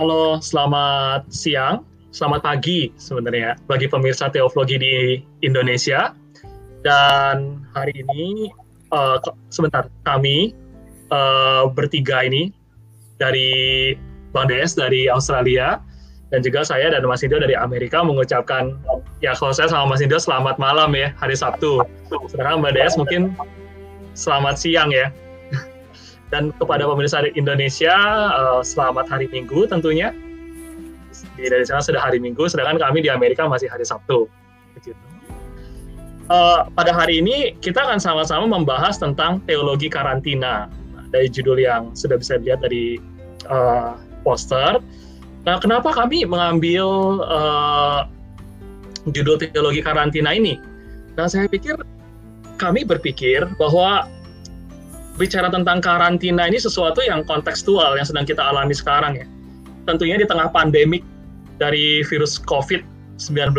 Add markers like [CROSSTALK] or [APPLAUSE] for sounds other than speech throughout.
halo, selamat siang, selamat pagi sebenarnya bagi pemirsa Teoflogi di Indonesia. Dan hari ini, uh, sebentar, kami uh, bertiga ini dari Bang Des dari Australia, dan juga saya dan Mas Indo dari Amerika mengucapkan, ya kalau saya sama Mas Indo selamat malam ya, hari Sabtu. Sekarang Mbak Des mungkin selamat siang ya. Dan kepada pemirsa Indonesia, uh, selamat hari Minggu tentunya. Di dari sana sudah hari Minggu, sedangkan kami di Amerika masih hari Sabtu. Uh, pada hari ini kita akan sama-sama membahas tentang teologi karantina. Nah, dari judul yang sudah bisa dilihat dari uh, poster. Nah, kenapa kami mengambil uh, judul teologi karantina ini? Nah, saya pikir kami berpikir bahwa bicara tentang karantina ini sesuatu yang kontekstual yang sedang kita alami sekarang ya. Tentunya di tengah pandemik dari virus COVID-19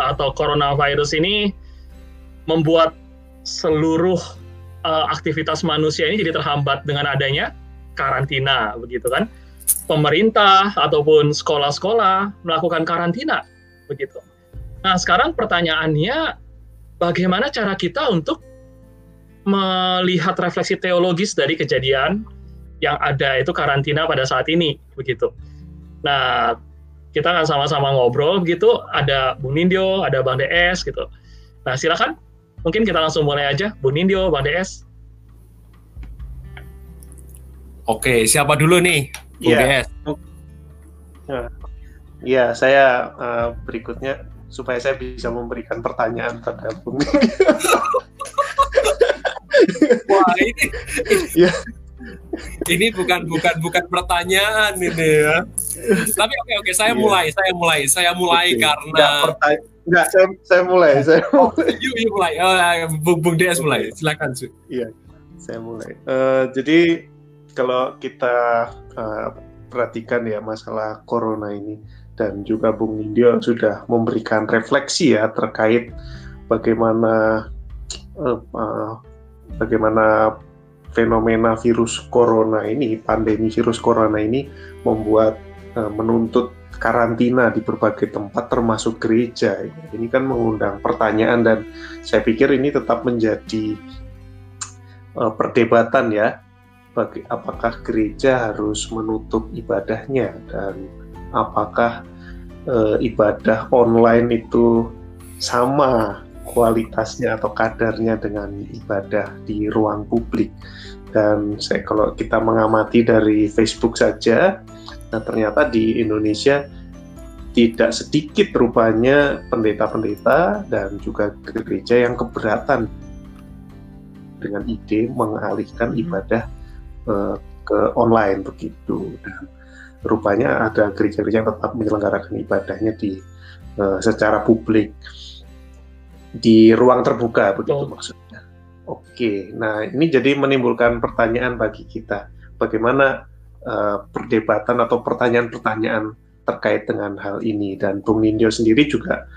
atau coronavirus ini membuat seluruh uh, aktivitas manusia ini jadi terhambat dengan adanya karantina begitu kan. Pemerintah ataupun sekolah-sekolah melakukan karantina begitu. Nah, sekarang pertanyaannya bagaimana cara kita untuk melihat refleksi teologis dari kejadian yang ada itu karantina pada saat ini begitu. Nah, kita akan sama-sama ngobrol begitu. Ada Bung Nindyo, ada Bang DS gitu. Nah, silakan. Mungkin kita langsung mulai aja, Bung Nindyo, Bang DS. Oke, siapa dulu nih, Bung ya. DS? Ya, saya uh, berikutnya supaya saya bisa memberikan pertanyaan pada Bung [LAUGHS] Wah ini, ya. ini bukan bukan bukan pertanyaan ini ya. Tapi oke oke saya iya. mulai saya mulai saya mulai okay. karena Enggak, saya, saya mulai. Saya oh, [LAUGHS] yuk, yuk mulai. Oh, ya, Bung, Bung Des mulai. Silakan, Su. Iya, saya mulai. Uh, jadi kalau kita uh, perhatikan ya masalah corona ini dan juga Bung Nindyo sudah memberikan refleksi ya terkait bagaimana uh, uh, bagaimana fenomena virus corona ini, pandemi virus corona ini membuat uh, menuntut karantina di berbagai tempat termasuk gereja. Ini kan mengundang pertanyaan dan saya pikir ini tetap menjadi uh, perdebatan ya. Bagi apakah gereja harus menutup ibadahnya dan apakah uh, ibadah online itu sama kualitasnya atau kadarnya dengan ibadah di ruang publik. Dan saya kalau kita mengamati dari Facebook saja, nah ternyata di Indonesia tidak sedikit rupanya pendeta-pendeta dan juga gereja yang keberatan dengan ide mengalihkan hmm. ibadah uh, ke online begitu. Dan rupanya ada gereja-gereja yang tetap menyelenggarakan ibadahnya di uh, secara publik di ruang terbuka begitu oh. maksudnya. Oke, nah ini jadi menimbulkan pertanyaan bagi kita, bagaimana uh, perdebatan atau pertanyaan-pertanyaan terkait dengan hal ini dan Bung Nindyo sendiri juga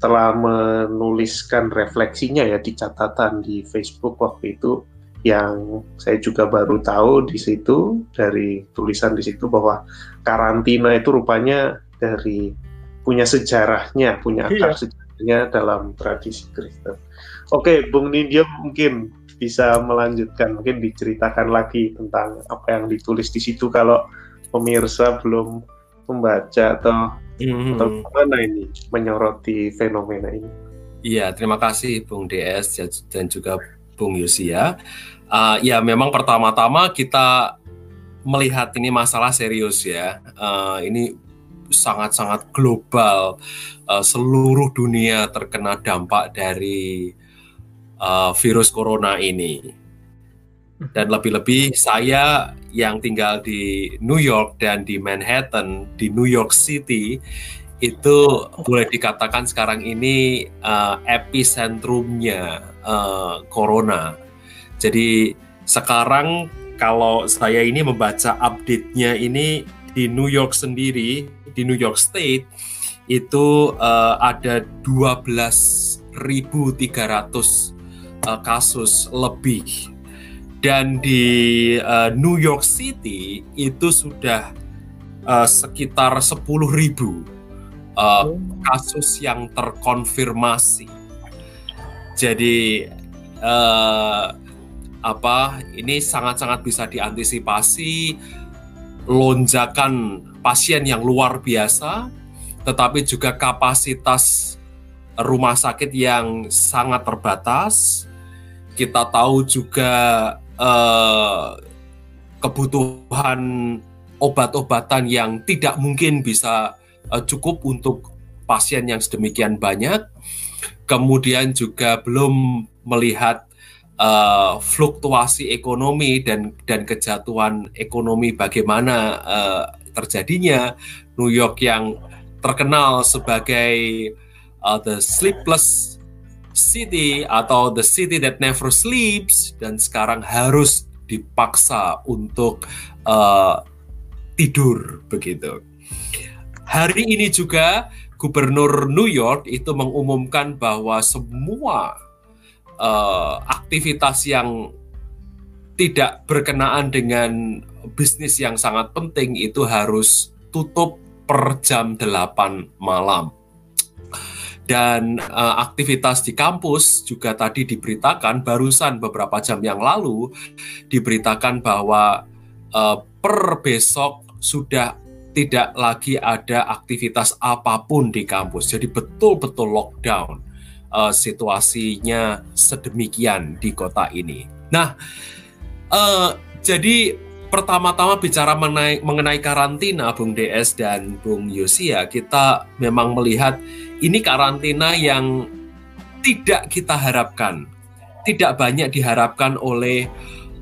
telah menuliskan refleksinya ya di catatan di Facebook waktu itu yang saya juga baru tahu di situ dari tulisan di situ bahwa karantina itu rupanya dari punya sejarahnya, punya akar iya. sejarah dalam tradisi Kristen. Oke, Bung Nindya mungkin bisa melanjutkan, mungkin diceritakan lagi tentang apa yang ditulis di situ kalau pemirsa belum membaca atau mm-hmm. atau mana ini menyoroti fenomena ini. Iya, terima kasih Bung DS dan juga Bung Yusia. Uh, ya, memang pertama-tama kita melihat ini masalah serius ya. Uh, ini sangat-sangat global, uh, seluruh dunia terkena dampak dari uh, virus corona ini. Dan lebih-lebih saya yang tinggal di New York dan di Manhattan, di New York City, itu boleh dikatakan sekarang ini uh, epicentrumnya uh, corona. Jadi sekarang kalau saya ini membaca update-nya ini di New York sendiri di New York State itu uh, ada 12.300 uh, kasus lebih dan di uh, New York City itu sudah uh, sekitar 10.000 uh, kasus yang terkonfirmasi. Jadi uh, apa ini sangat-sangat bisa diantisipasi lonjakan pasien yang luar biasa, tetapi juga kapasitas rumah sakit yang sangat terbatas. Kita tahu juga eh, kebutuhan obat-obatan yang tidak mungkin bisa eh, cukup untuk pasien yang sedemikian banyak. Kemudian juga belum melihat uh, fluktuasi ekonomi dan dan kejatuhan ekonomi bagaimana uh, terjadinya New York yang terkenal sebagai uh, the sleepless city atau the city that never sleeps dan sekarang harus dipaksa untuk uh, tidur begitu. Hari ini juga Gubernur New York itu mengumumkan bahwa semua uh, aktivitas yang tidak berkenaan dengan bisnis yang sangat penting itu harus tutup per jam 8 malam. Dan uh, aktivitas di kampus juga tadi diberitakan barusan beberapa jam yang lalu diberitakan bahwa uh, per besok sudah tidak lagi ada aktivitas apa pun di kampus. Jadi betul-betul lockdown uh, situasinya sedemikian di kota ini. Nah, uh, jadi pertama-tama bicara mengenai, mengenai karantina, Bung DS dan Bung Yosia, kita memang melihat ini karantina yang tidak kita harapkan, tidak banyak diharapkan oleh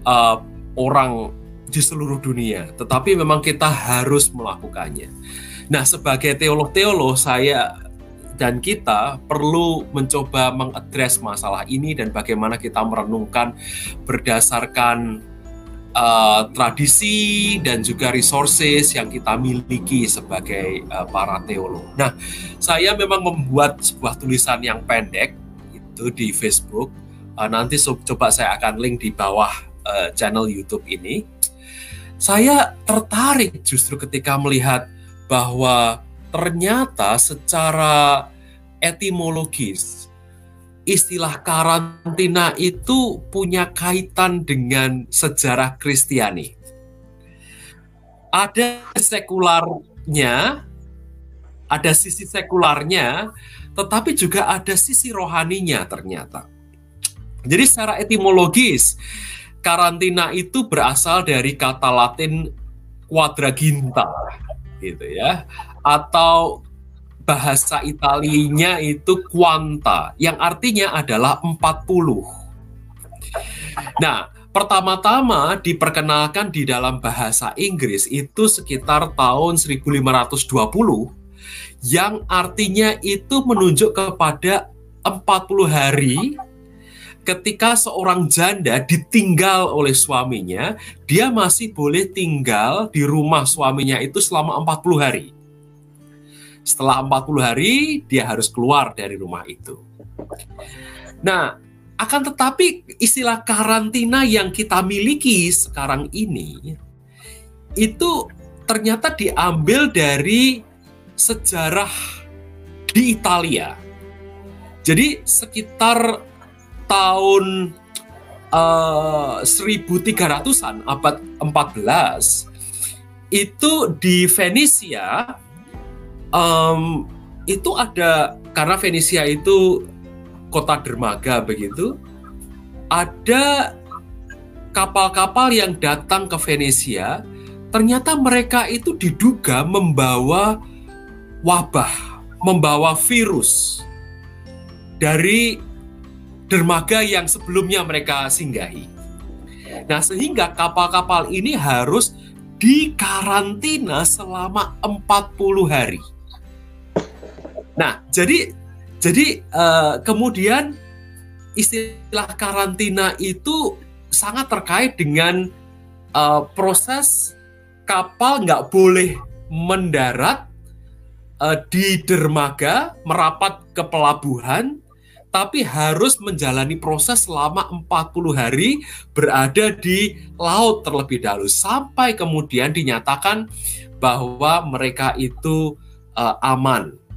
uh, orang di seluruh dunia, tetapi memang kita harus melakukannya. Nah, sebagai teolog-teolog, saya dan kita perlu mencoba mengadres masalah ini dan bagaimana kita merenungkan berdasarkan uh, tradisi dan juga resources yang kita miliki sebagai uh, para teolog. Nah, saya memang membuat sebuah tulisan yang pendek itu di Facebook. Uh, nanti coba saya akan link di bawah uh, channel YouTube ini. Saya tertarik justru ketika melihat bahwa ternyata secara etimologis istilah karantina itu punya kaitan dengan sejarah Kristiani. Ada sekularnya, ada sisi sekularnya, tetapi juga ada sisi rohaninya ternyata. Jadi secara etimologis, karantina itu berasal dari kata Latin quadraginta, gitu ya, atau bahasa Italinya itu quanta yang artinya adalah 40. Nah, pertama-tama diperkenalkan di dalam bahasa Inggris itu sekitar tahun 1520 yang artinya itu menunjuk kepada 40 hari ketika seorang janda ditinggal oleh suaminya, dia masih boleh tinggal di rumah suaminya itu selama 40 hari. Setelah 40 hari dia harus keluar dari rumah itu. Nah, akan tetapi istilah karantina yang kita miliki sekarang ini itu ternyata diambil dari sejarah di Italia. Jadi sekitar tahun uh, 1300-an abad 14 itu di Venesia um, itu ada karena Venesia itu kota dermaga begitu ada kapal-kapal yang datang ke Venesia ternyata mereka itu diduga membawa wabah membawa virus dari dermaga yang sebelumnya mereka singgahi. Nah, sehingga kapal-kapal ini harus dikarantina selama 40 hari. Nah, jadi jadi uh, kemudian istilah karantina itu sangat terkait dengan uh, proses kapal nggak boleh mendarat uh, di dermaga merapat ke pelabuhan, tapi harus menjalani proses selama 40 hari berada di laut terlebih dahulu. Sampai kemudian dinyatakan bahwa mereka itu uh, aman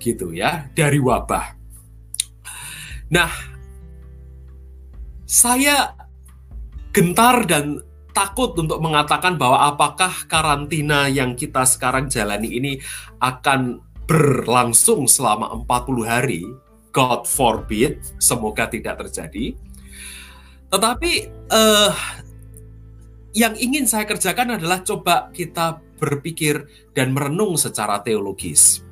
gitu ya dari wabah. Nah, saya gentar dan takut untuk mengatakan bahwa apakah karantina yang kita sekarang jalani ini akan berlangsung selama 40 hari God forbid, semoga tidak terjadi. Tetapi uh, yang ingin saya kerjakan adalah coba kita berpikir dan merenung secara teologis.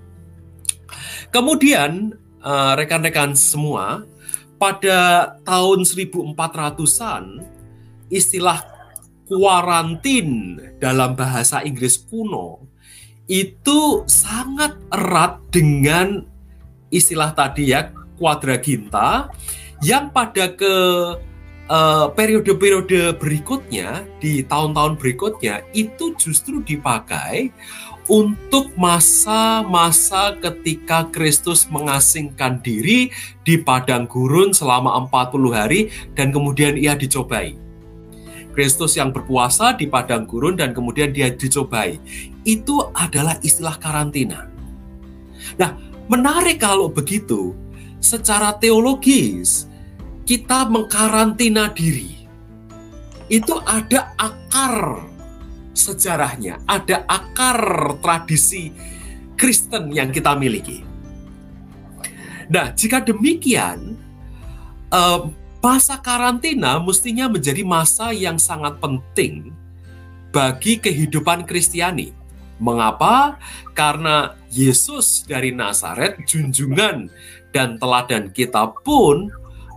Kemudian eh, rekan-rekan semua, pada tahun 1400-an istilah kuarantin dalam bahasa Inggris kuno itu sangat erat dengan istilah tadi ya quadraginta yang pada ke eh, periode-periode berikutnya di tahun-tahun berikutnya itu justru dipakai untuk masa-masa ketika Kristus mengasingkan diri di padang gurun selama 40 hari dan kemudian ia dicobai. Kristus yang berpuasa di padang gurun dan kemudian dia dicobai. Itu adalah istilah karantina. Nah, Menarik kalau begitu, secara teologis kita mengkarantina diri. Itu ada akar sejarahnya, ada akar tradisi Kristen yang kita miliki. Nah, jika demikian, masa karantina mestinya menjadi masa yang sangat penting bagi kehidupan Kristiani. Mengapa? Karena Yesus dari Nazaret, junjungan dan teladan kita pun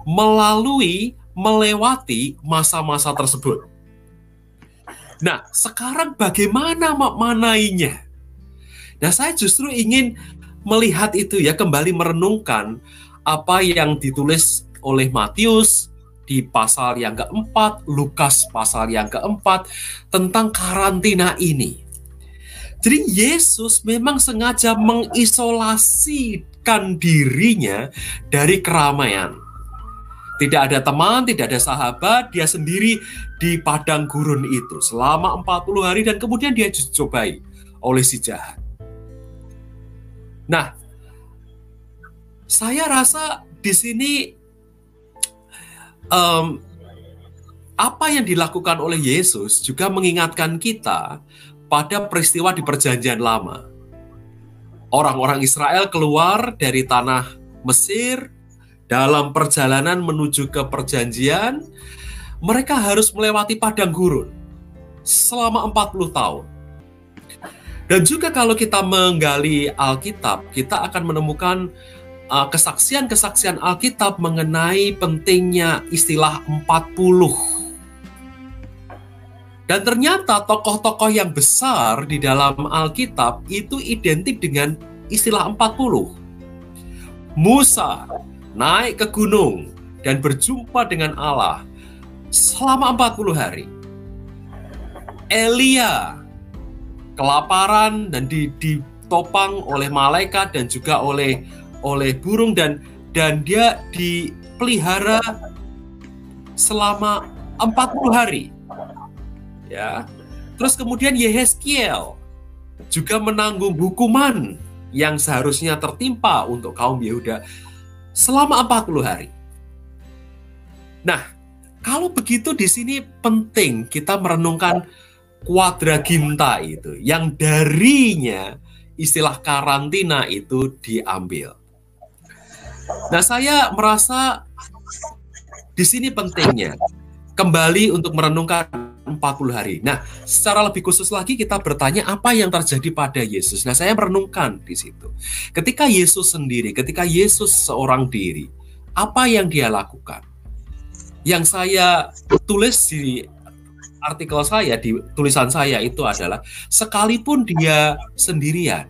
melalui melewati masa-masa tersebut. Nah, sekarang bagaimana maknainya? Nah, saya justru ingin melihat itu ya, kembali merenungkan apa yang ditulis oleh Matius di pasal yang keempat, Lukas pasal yang keempat, tentang karantina ini. Jadi Yesus memang sengaja mengisolasikan dirinya dari keramaian. Tidak ada teman, tidak ada sahabat, dia sendiri di padang gurun itu selama 40 hari dan kemudian dia dicobai oleh si jahat. Nah, saya rasa di sini um, apa yang dilakukan oleh Yesus juga mengingatkan kita pada peristiwa di Perjanjian Lama. Orang-orang Israel keluar dari tanah Mesir dalam perjalanan menuju ke Perjanjian, mereka harus melewati padang gurun selama 40 tahun. Dan juga kalau kita menggali Alkitab, kita akan menemukan uh, kesaksian-kesaksian Alkitab mengenai pentingnya istilah 40 dan ternyata tokoh-tokoh yang besar di dalam Alkitab itu identik dengan istilah 40. Musa naik ke gunung dan berjumpa dengan Allah selama 40 hari. Elia kelaparan dan ditopang oleh malaikat dan juga oleh oleh burung dan dan dia dipelihara selama 40 hari ya. Terus kemudian Yehezkiel juga menanggung hukuman yang seharusnya tertimpa untuk kaum Yehuda selama 40 hari. Nah, kalau begitu di sini penting kita merenungkan kuadraginta itu yang darinya istilah karantina itu diambil. Nah, saya merasa di sini pentingnya kembali untuk merenungkan 40 hari. Nah, secara lebih khusus lagi kita bertanya apa yang terjadi pada Yesus. Nah, saya merenungkan di situ. Ketika Yesus sendiri, ketika Yesus seorang diri, apa yang dia lakukan? Yang saya tulis di artikel saya, di tulisan saya itu adalah sekalipun dia sendirian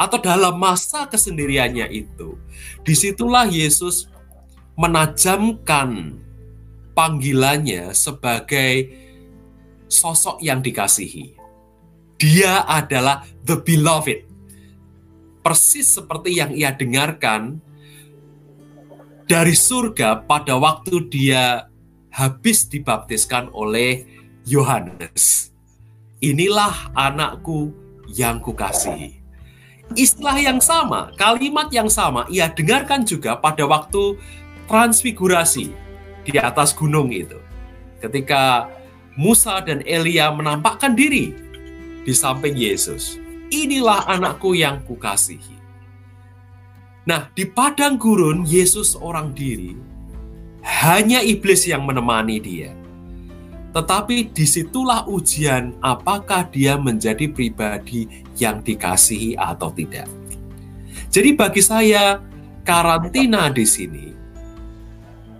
atau dalam masa kesendiriannya itu, di situlah Yesus menajamkan panggilannya sebagai sosok yang dikasihi. Dia adalah the beloved. Persis seperti yang ia dengarkan dari surga pada waktu dia habis dibaptiskan oleh Yohanes. Inilah anakku yang kukasihi. Istilah yang sama, kalimat yang sama ia dengarkan juga pada waktu transfigurasi di atas gunung itu. Ketika Musa dan Elia menampakkan diri di samping Yesus. Inilah anakku yang kukasihi. Nah, di padang gurun Yesus orang diri, hanya iblis yang menemani dia. Tetapi di situlah ujian apakah dia menjadi pribadi yang dikasihi atau tidak. Jadi bagi saya, karantina di sini,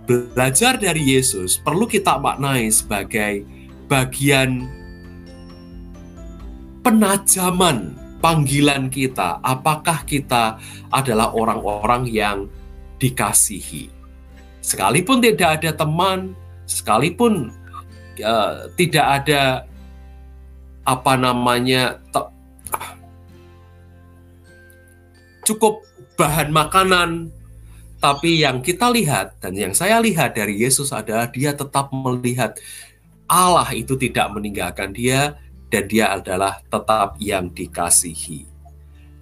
belajar dari Yesus perlu kita maknai sebagai bagian penajaman panggilan kita, apakah kita adalah orang-orang yang dikasihi. Sekalipun tidak ada teman, sekalipun uh, tidak ada apa namanya cukup bahan makanan, tapi yang kita lihat dan yang saya lihat dari Yesus adalah dia tetap melihat Allah itu tidak meninggalkan dia dan dia adalah tetap yang dikasihi.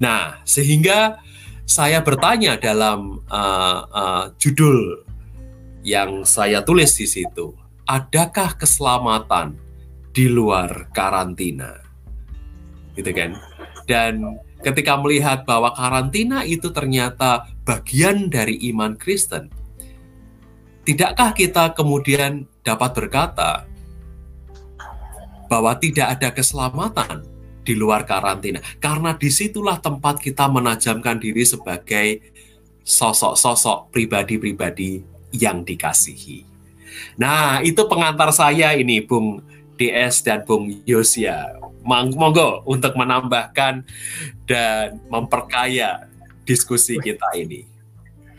Nah, sehingga saya bertanya dalam uh, uh, judul yang saya tulis di situ, adakah keselamatan di luar karantina? Gitu kan? Dan ketika melihat bahwa karantina itu ternyata bagian dari iman Kristen, tidakkah kita kemudian dapat berkata, bahwa tidak ada keselamatan di luar karantina. Karena di situlah tempat kita menajamkan diri sebagai sosok-sosok pribadi-pribadi yang dikasihi. Nah, itu pengantar saya ini, Bung DS dan Bung Yosia. Monggo untuk menambahkan dan memperkaya diskusi kita ini.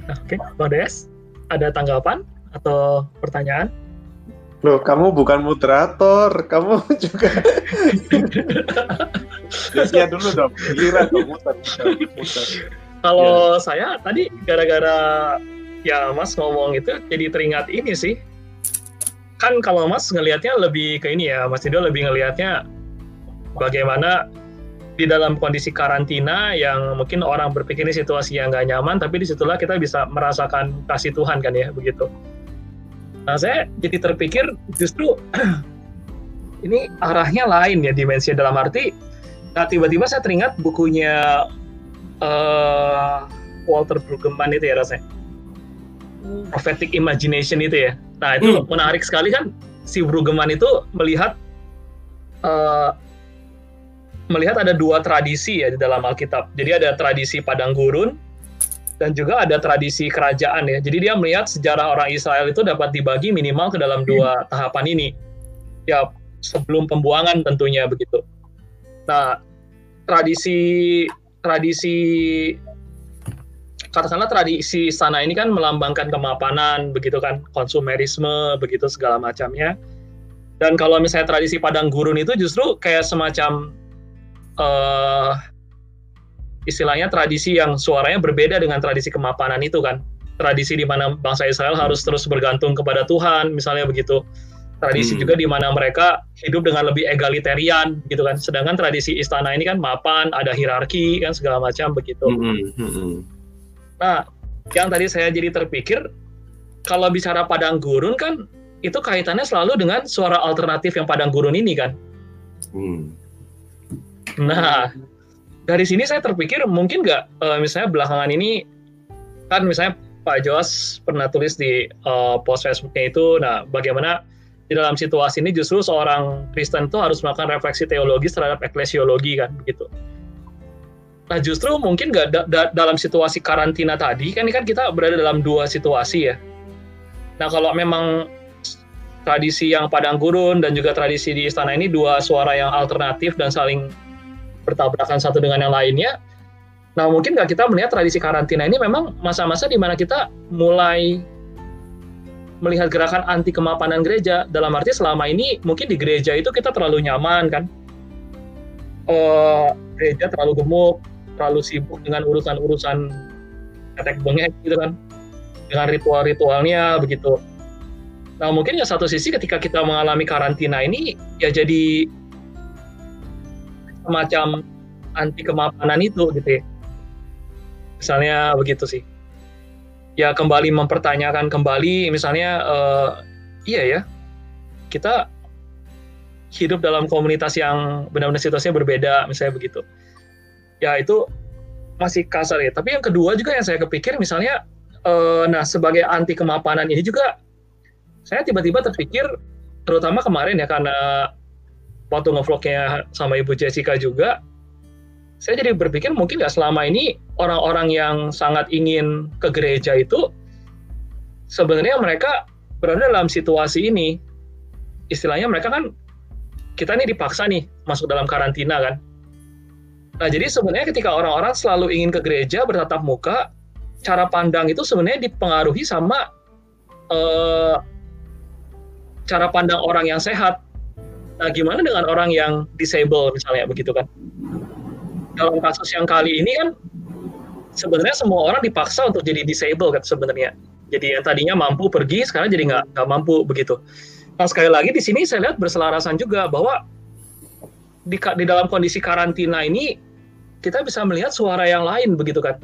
Oke, Bung DS, ada tanggapan atau pertanyaan? Loh, kamu bukan moderator, kamu [LAUGHS] juga. [LAUGHS] ya dulu dong, giliran dong, muter, muter. Kalau ya. saya tadi gara-gara ya Mas ngomong itu jadi teringat ini sih. Kan kalau Mas ngelihatnya lebih ke ini ya, Mas Ido lebih ngelihatnya bagaimana di dalam kondisi karantina yang mungkin orang berpikir ini situasi yang nggak nyaman, tapi di situlah kita bisa merasakan kasih Tuhan kan ya, begitu. Nah, saya jadi terpikir justru [CLEARS THROAT] ini arahnya lain ya dimensi dalam arti nah tiba-tiba saya teringat bukunya uh, Walter Brueggemann itu ya rasanya. Prophetic imagination itu ya. Nah itu hmm. menarik sekali kan si Brueggemann itu melihat uh, melihat ada dua tradisi ya di dalam Alkitab. Jadi ada tradisi padang gurun dan juga ada tradisi kerajaan ya. Jadi dia melihat sejarah orang Israel itu dapat dibagi minimal ke dalam dua tahapan ini. Ya sebelum pembuangan tentunya begitu. Nah, tradisi tradisi katakanlah tradisi sana ini kan melambangkan kemapanan begitu kan, konsumerisme begitu segala macamnya. Dan kalau misalnya tradisi padang gurun itu justru kayak semacam uh, istilahnya tradisi yang suaranya berbeda dengan tradisi kemapanan itu kan tradisi di mana bangsa Israel harus terus bergantung kepada Tuhan misalnya begitu tradisi hmm. juga di mana mereka hidup dengan lebih egalitarian gitu kan sedangkan tradisi istana ini kan mapan ada hierarki kan segala macam begitu hmm. Hmm. nah yang tadi saya jadi terpikir kalau bicara padang gurun kan itu kaitannya selalu dengan suara alternatif yang padang gurun ini kan hmm. nah dari sini saya terpikir mungkin nggak uh, misalnya belakangan ini kan misalnya Pak Jos pernah tulis di uh, post Facebooknya itu, nah bagaimana di dalam situasi ini justru seorang Kristen itu harus melakukan refleksi teologis terhadap eklesiologi kan begitu. Nah justru mungkin nggak da da dalam situasi karantina tadi kan ini kan kita berada dalam dua situasi ya. Nah kalau memang tradisi yang padang gurun dan juga tradisi di istana ini dua suara yang alternatif dan saling bertabrakan satu dengan yang lainnya. Nah, mungkin nggak kita melihat tradisi karantina ini memang masa-masa di mana kita mulai melihat gerakan anti kemapanan gereja. Dalam arti selama ini mungkin di gereja itu kita terlalu nyaman kan. Uh, gereja terlalu gemuk, terlalu sibuk dengan urusan-urusan ketek bengek gitu kan. dengan ritual-ritualnya begitu. Nah mungkin ya satu sisi ketika kita mengalami karantina ini ya jadi semacam anti kemapanan itu gitu ya. Misalnya begitu sih. Ya kembali mempertanyakan kembali misalnya uh, iya ya kita hidup dalam komunitas yang benar-benar situasinya berbeda misalnya begitu. Ya itu masih kasar ya. Tapi yang kedua juga yang saya kepikir misalnya uh, nah sebagai anti kemapanan ini juga saya tiba-tiba terpikir terutama kemarin ya karena waktu ngevlognya sama Ibu Jessica juga saya jadi berpikir mungkin nggak selama ini orang-orang yang sangat ingin ke gereja itu sebenarnya mereka berada dalam situasi ini istilahnya mereka kan kita ini dipaksa nih masuk dalam karantina kan nah jadi sebenarnya ketika orang-orang selalu ingin ke gereja bertatap muka cara pandang itu sebenarnya dipengaruhi sama uh, cara pandang orang yang sehat. Nah, gimana dengan orang yang disable misalnya begitu kan? Dalam kasus yang kali ini kan sebenarnya semua orang dipaksa untuk jadi disable kan sebenarnya. Jadi yang tadinya mampu pergi sekarang jadi nggak nggak mampu begitu. Nah sekali lagi di sini saya lihat berselarasan juga bahwa di, di dalam kondisi karantina ini kita bisa melihat suara yang lain begitu kan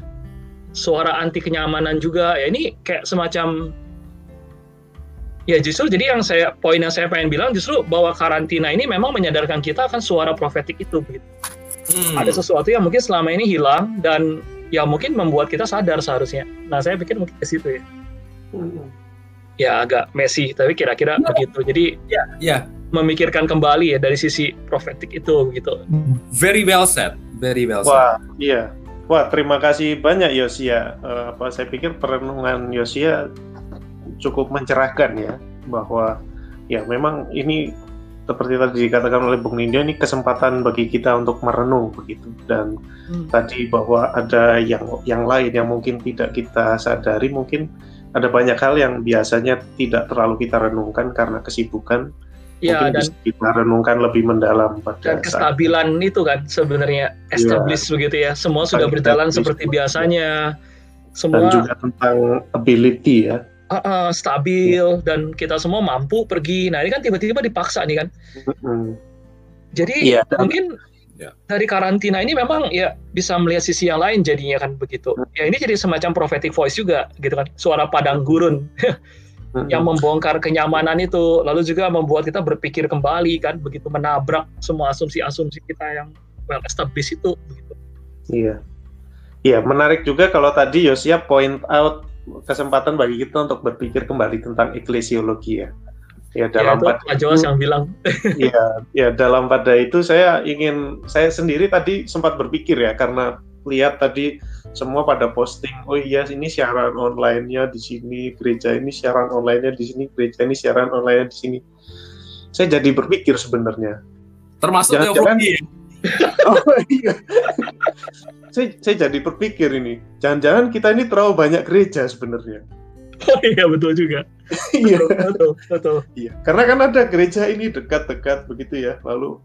suara anti kenyamanan juga ya ini kayak semacam ya justru jadi yang saya poin yang saya pengen bilang justru bahwa karantina ini memang menyadarkan kita akan suara profetik itu gitu. Hmm. Ada sesuatu yang mungkin selama ini hilang dan ya mungkin membuat kita sadar seharusnya. Nah saya pikir mungkin ke situ ya. Hmm. Ya agak messy tapi kira-kira ya. begitu. Jadi ya, ya memikirkan kembali ya dari sisi profetik itu gitu. Very well said. Very well said. Wah, iya. Wah, terima kasih banyak Yosia. Uh, apa saya pikir perenungan Yosia cukup mencerahkan ya bahwa ya memang ini seperti tadi dikatakan oleh Bung Nindya ini kesempatan bagi kita untuk merenung begitu dan hmm. tadi bahwa ada yang yang lain yang mungkin tidak kita sadari mungkin ada banyak hal yang biasanya tidak terlalu kita renungkan karena kesibukan ya, mungkin dan bisa kita renungkan lebih mendalam pada dan kestabilan saat. itu kan sebenarnya iya. establish ya, begitu ya semua sudah berjalan seperti biasanya semua dan juga tentang ability ya uh, uh, stabil ya. dan kita semua mampu pergi nah ini kan tiba-tiba dipaksa nih kan mm-hmm. jadi dan, mungkin ya. dari karantina ini memang ya bisa melihat sisi yang lain jadinya kan begitu ya ini jadi semacam prophetic voice juga gitu kan suara padang gurun yang membongkar kenyamanan itu lalu juga membuat kita berpikir kembali kan begitu menabrak semua asumsi-asumsi kita yang well established itu begitu. Iya. Iya, menarik juga kalau tadi Yosia point out kesempatan bagi kita untuk berpikir kembali tentang eklesiologi ya. Ya dalam ya, pada itu, yang bilang. [LAUGHS] Iya, ya dalam pada itu saya ingin saya sendiri tadi sempat berpikir ya karena lihat tadi semua pada posting oh iya ini siaran online-nya di sini gereja ini siaran online-nya di sini gereja ini siaran online-nya di sini saya jadi berpikir sebenarnya termasuk jangan, ya? [LAUGHS] oh iya saya, saya jadi berpikir ini jangan-jangan kita ini terlalu banyak gereja sebenarnya oh iya betul juga [LAUGHS] iya betul, betul iya karena kan ada gereja ini dekat-dekat begitu ya lalu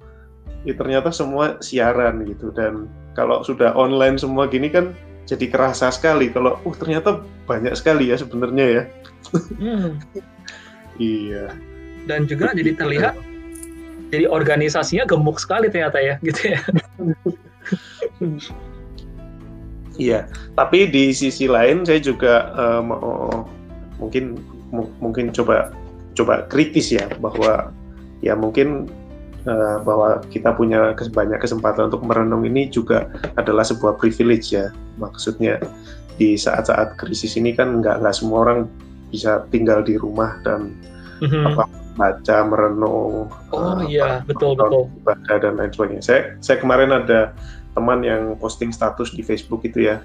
ya ternyata semua siaran gitu dan kalau sudah online semua gini kan jadi kerasa sekali kalau uh ternyata banyak sekali ya sebenarnya ya. Hmm. [LAUGHS] iya. Dan juga jadi terlihat jadi organisasinya gemuk sekali ternyata ya gitu ya. iya, tapi di sisi lain saya juga uh, mau mungkin mungkin coba coba kritis ya bahwa ya mungkin uh, bahwa kita punya banyak kesempatan untuk merenung ini juga adalah sebuah privilege ya. Maksudnya di saat-saat krisis ini kan nggak nggak semua orang bisa tinggal di rumah dan mm-hmm. apa baca merenung. Oh uh, iya betul betul. Baca dan lain sebagainya. Saya saya kemarin ada teman yang posting status di Facebook itu ya.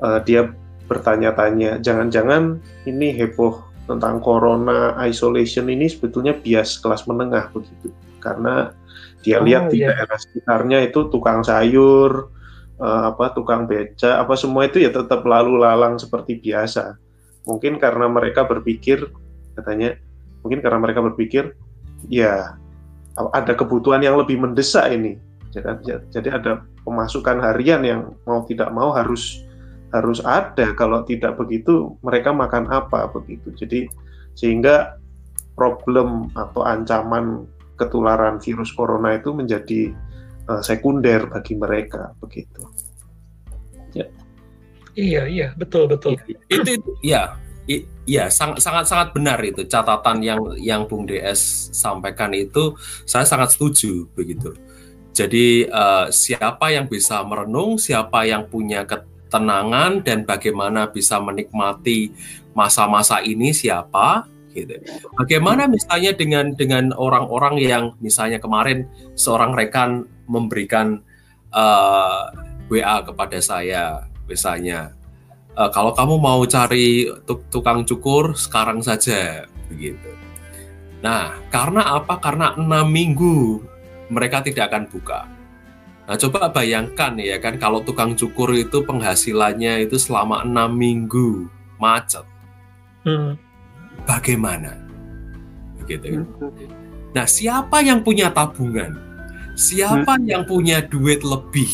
Uh, dia bertanya-tanya, jangan-jangan ini heboh tentang corona isolation ini sebetulnya bias kelas menengah begitu karena dia oh, lihat di iya. daerah sekitarnya itu tukang sayur, uh, apa tukang beca, apa semua itu ya tetap lalu lalang seperti biasa. Mungkin karena mereka berpikir katanya, mungkin karena mereka berpikir ya ada kebutuhan yang lebih mendesak ini. Jadi, jadi ada pemasukan harian yang mau tidak mau harus harus ada. Kalau tidak begitu mereka makan apa begitu? Jadi sehingga problem atau ancaman ketularan virus corona itu menjadi uh, sekunder bagi mereka begitu. Ya. Iya iya. Betul betul. Itu, itu ya Iya, sangat sangat benar itu catatan yang yang Bung DS sampaikan itu saya sangat setuju begitu. Jadi uh, siapa yang bisa merenung, siapa yang punya ketenangan dan bagaimana bisa menikmati masa-masa ini siapa gitu. Bagaimana misalnya dengan dengan orang-orang yang misalnya kemarin seorang rekan memberikan uh, eh, WA kepada saya misalnya uh, kalau kamu mau cari tukang cukur sekarang saja begitu. Nah, karena apa? Karena enam minggu mereka tidak akan buka. Nah, coba bayangkan ya kan kalau tukang cukur itu penghasilannya itu selama enam minggu macet. Hmm. Bagaimana? Begitu. Kan? Nah, siapa yang punya tabungan? Siapa hmm. yang punya duit lebih?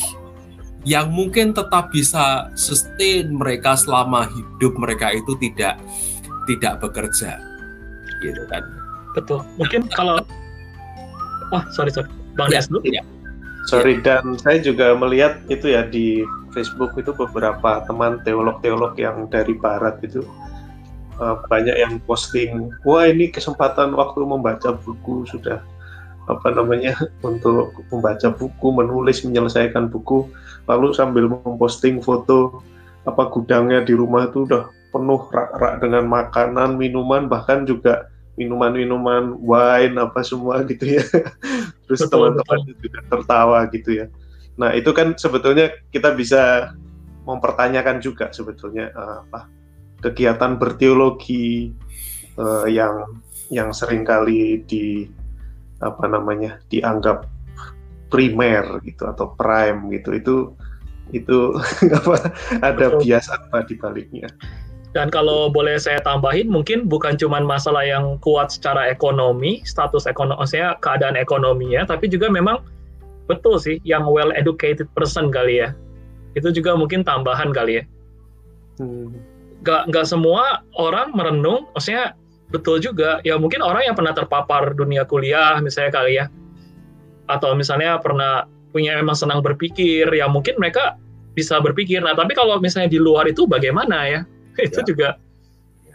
Yang mungkin tetap bisa sustain mereka selama hidup mereka itu tidak tidak bekerja. Gitu kan. Betul. Mungkin kalau oh sorry sorry. Bang ya, dulu. ya. sorry dan saya juga melihat itu ya di Facebook itu beberapa teman teolog-teolog yang dari barat itu uh, banyak yang posting wah ini kesempatan waktu membaca buku sudah apa namanya untuk membaca buku menulis menyelesaikan buku lalu sambil memposting foto apa gudangnya di rumah itu udah penuh rak-rak dengan makanan, minuman, bahkan juga minuman-minuman wine apa semua gitu ya. [LAUGHS] Terus teman-teman juga tertawa gitu ya. Nah itu kan sebetulnya kita bisa mempertanyakan juga sebetulnya uh, apa kegiatan berteologi uh, yang yang sering kali di apa namanya dianggap primer gitu atau prime gitu itu itu [LAUGHS] apa ada Betul. bias apa di baliknya. Dan kalau boleh saya tambahin, mungkin bukan cuma masalah yang kuat secara ekonomi, status ekonomi, saya keadaan ekonominya, tapi juga memang betul sih, yang well educated person kali ya, itu juga mungkin tambahan kali ya. Hmm. Gak, gak semua orang merenung, maksudnya betul juga, ya mungkin orang yang pernah terpapar dunia kuliah misalnya kali ya, atau misalnya pernah punya emang senang berpikir ya mungkin mereka bisa berpikir. Nah tapi kalau misalnya di luar itu bagaimana ya? [LAUGHS] Itu ya. juga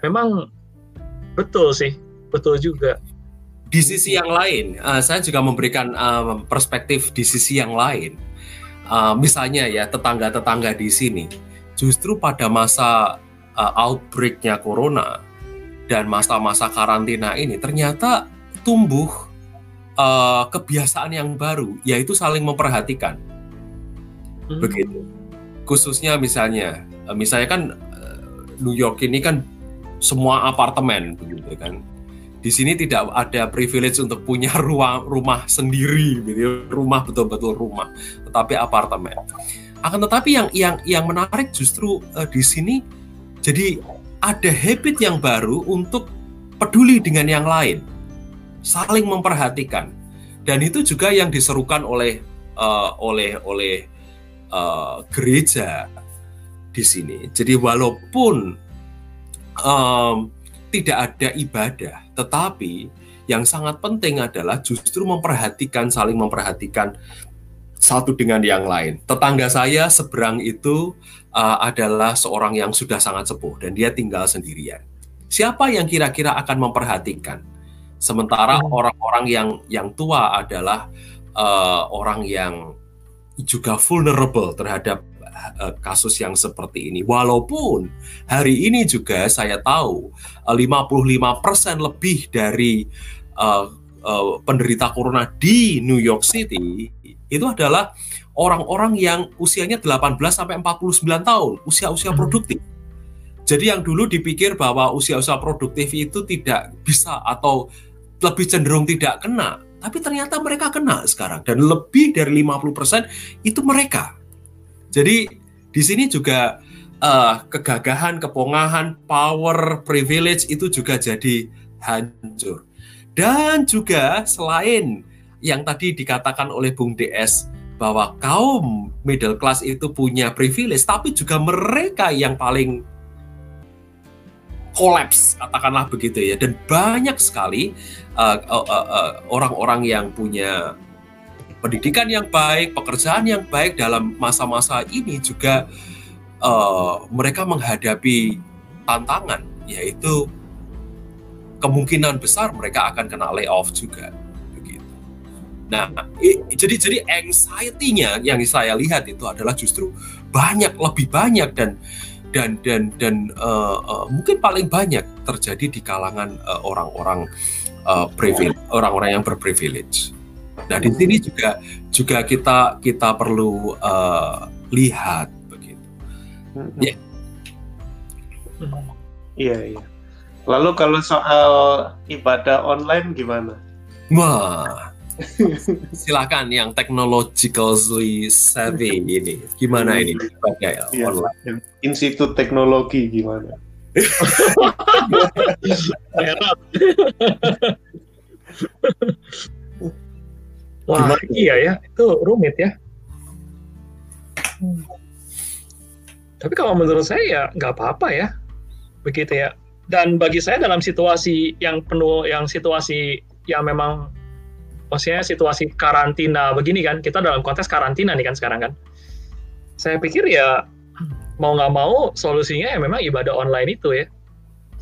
memang betul sih. Betul juga. Di sisi yang lain uh, saya juga memberikan uh, perspektif di sisi yang lain. Uh, misalnya ya tetangga-tetangga di sini justru pada masa uh, outbreaknya corona dan masa-masa karantina ini ternyata tumbuh uh, kebiasaan yang baru, yaitu saling memperhatikan. Hmm. Begitu. Khususnya misalnya, uh, misalnya kan uh, New York ini kan semua apartemen, begitu kan. Di sini tidak ada privilege untuk punya [LAUGHS] ruang rumah sendiri, gitu, rumah betul-betul rumah, tetapi apartemen. Akan tetapi yang yang yang menarik justru uh, di sini, jadi ada habit yang baru untuk peduli dengan yang lain saling memperhatikan dan itu juga yang diserukan oleh uh, oleh oleh uh, gereja di sini. Jadi walaupun um, tidak ada ibadah, tetapi yang sangat penting adalah justru memperhatikan, saling memperhatikan satu dengan yang lain. Tetangga saya seberang itu uh, adalah seorang yang sudah sangat sepuh dan dia tinggal sendirian. Siapa yang kira-kira akan memperhatikan? Sementara hmm. orang-orang yang yang tua adalah uh, orang yang juga vulnerable terhadap uh, kasus yang seperti ini. Walaupun hari ini juga saya tahu uh, 55% lebih dari uh, uh, penderita corona di New York City itu adalah orang-orang yang usianya 18 sampai 49 tahun, usia-usia hmm. produktif. Jadi yang dulu dipikir bahwa usia-usia produktif itu tidak bisa atau lebih cenderung tidak kena, tapi ternyata mereka kena sekarang dan lebih dari 50% itu mereka. Jadi di sini juga uh, kegagahan, kepongahan, power, privilege itu juga jadi hancur. Dan juga selain yang tadi dikatakan oleh Bung DS bahwa kaum middle class itu punya privilege, tapi juga mereka yang paling kolaps katakanlah begitu ya dan banyak sekali orang-orang uh, uh, uh, yang punya pendidikan yang baik pekerjaan yang baik dalam masa-masa ini juga uh, mereka menghadapi tantangan yaitu kemungkinan besar mereka akan kena layoff juga. Nah, jadi jadi anxiety-nya yang saya lihat itu adalah justru banyak lebih banyak dan dan dan dan uh, uh, mungkin paling banyak terjadi di kalangan orang-orang uh, privilege, orang-orang yang berprivilege. Nah, di sini juga juga kita kita perlu uh, lihat begitu. Ya. Iya, iya. Lalu kalau soal ibadah online gimana? Wah, silakan yang technologically savvy ini. Gimana ini ibadah ya, online? Institut Teknologi gimana? Wah, Gimana? iya ya, itu rumit ya. Hmm. Tapi kalau menurut saya ya nggak apa-apa ya, begitu ya dan bagi saya dalam situasi yang penuh yang situasi yang memang maksudnya situasi karantina begini kan kita dalam konteks karantina nih kan sekarang kan. Saya pikir ya mau nggak mau solusinya ya memang ibadah online itu ya.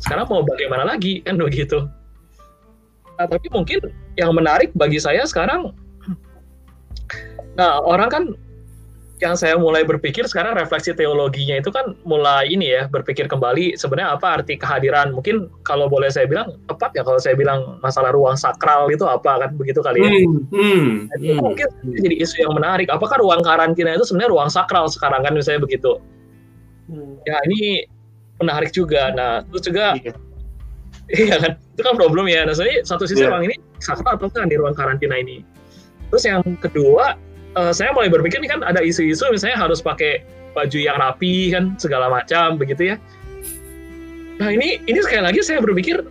Sekarang mau bagaimana lagi kan begitu. Nah, tapi mungkin yang menarik bagi saya sekarang nah orang kan yang saya mulai berpikir sekarang refleksi teologinya itu kan mulai ini ya berpikir kembali sebenarnya apa arti kehadiran. Mungkin kalau boleh saya bilang tepat ya kalau saya bilang masalah ruang sakral itu apa kan begitu kali ya? Hmm, hmm, nah, hmm, mungkin jadi isu yang menarik. Apakah ruang karantina itu sebenarnya ruang sakral sekarang kan misalnya begitu? Hmm. ya ini menarik juga. Nah terus juga iya. iya kan? Itu kan problem ya. Nah saya satu sisi yeah. ruang ini sakral atau kan di ruang karantina ini? Terus yang kedua uh, saya mulai berpikir nih kan ada isu-isu misalnya harus pakai baju yang rapi kan segala macam begitu ya. Nah ini ini sekali lagi saya berpikir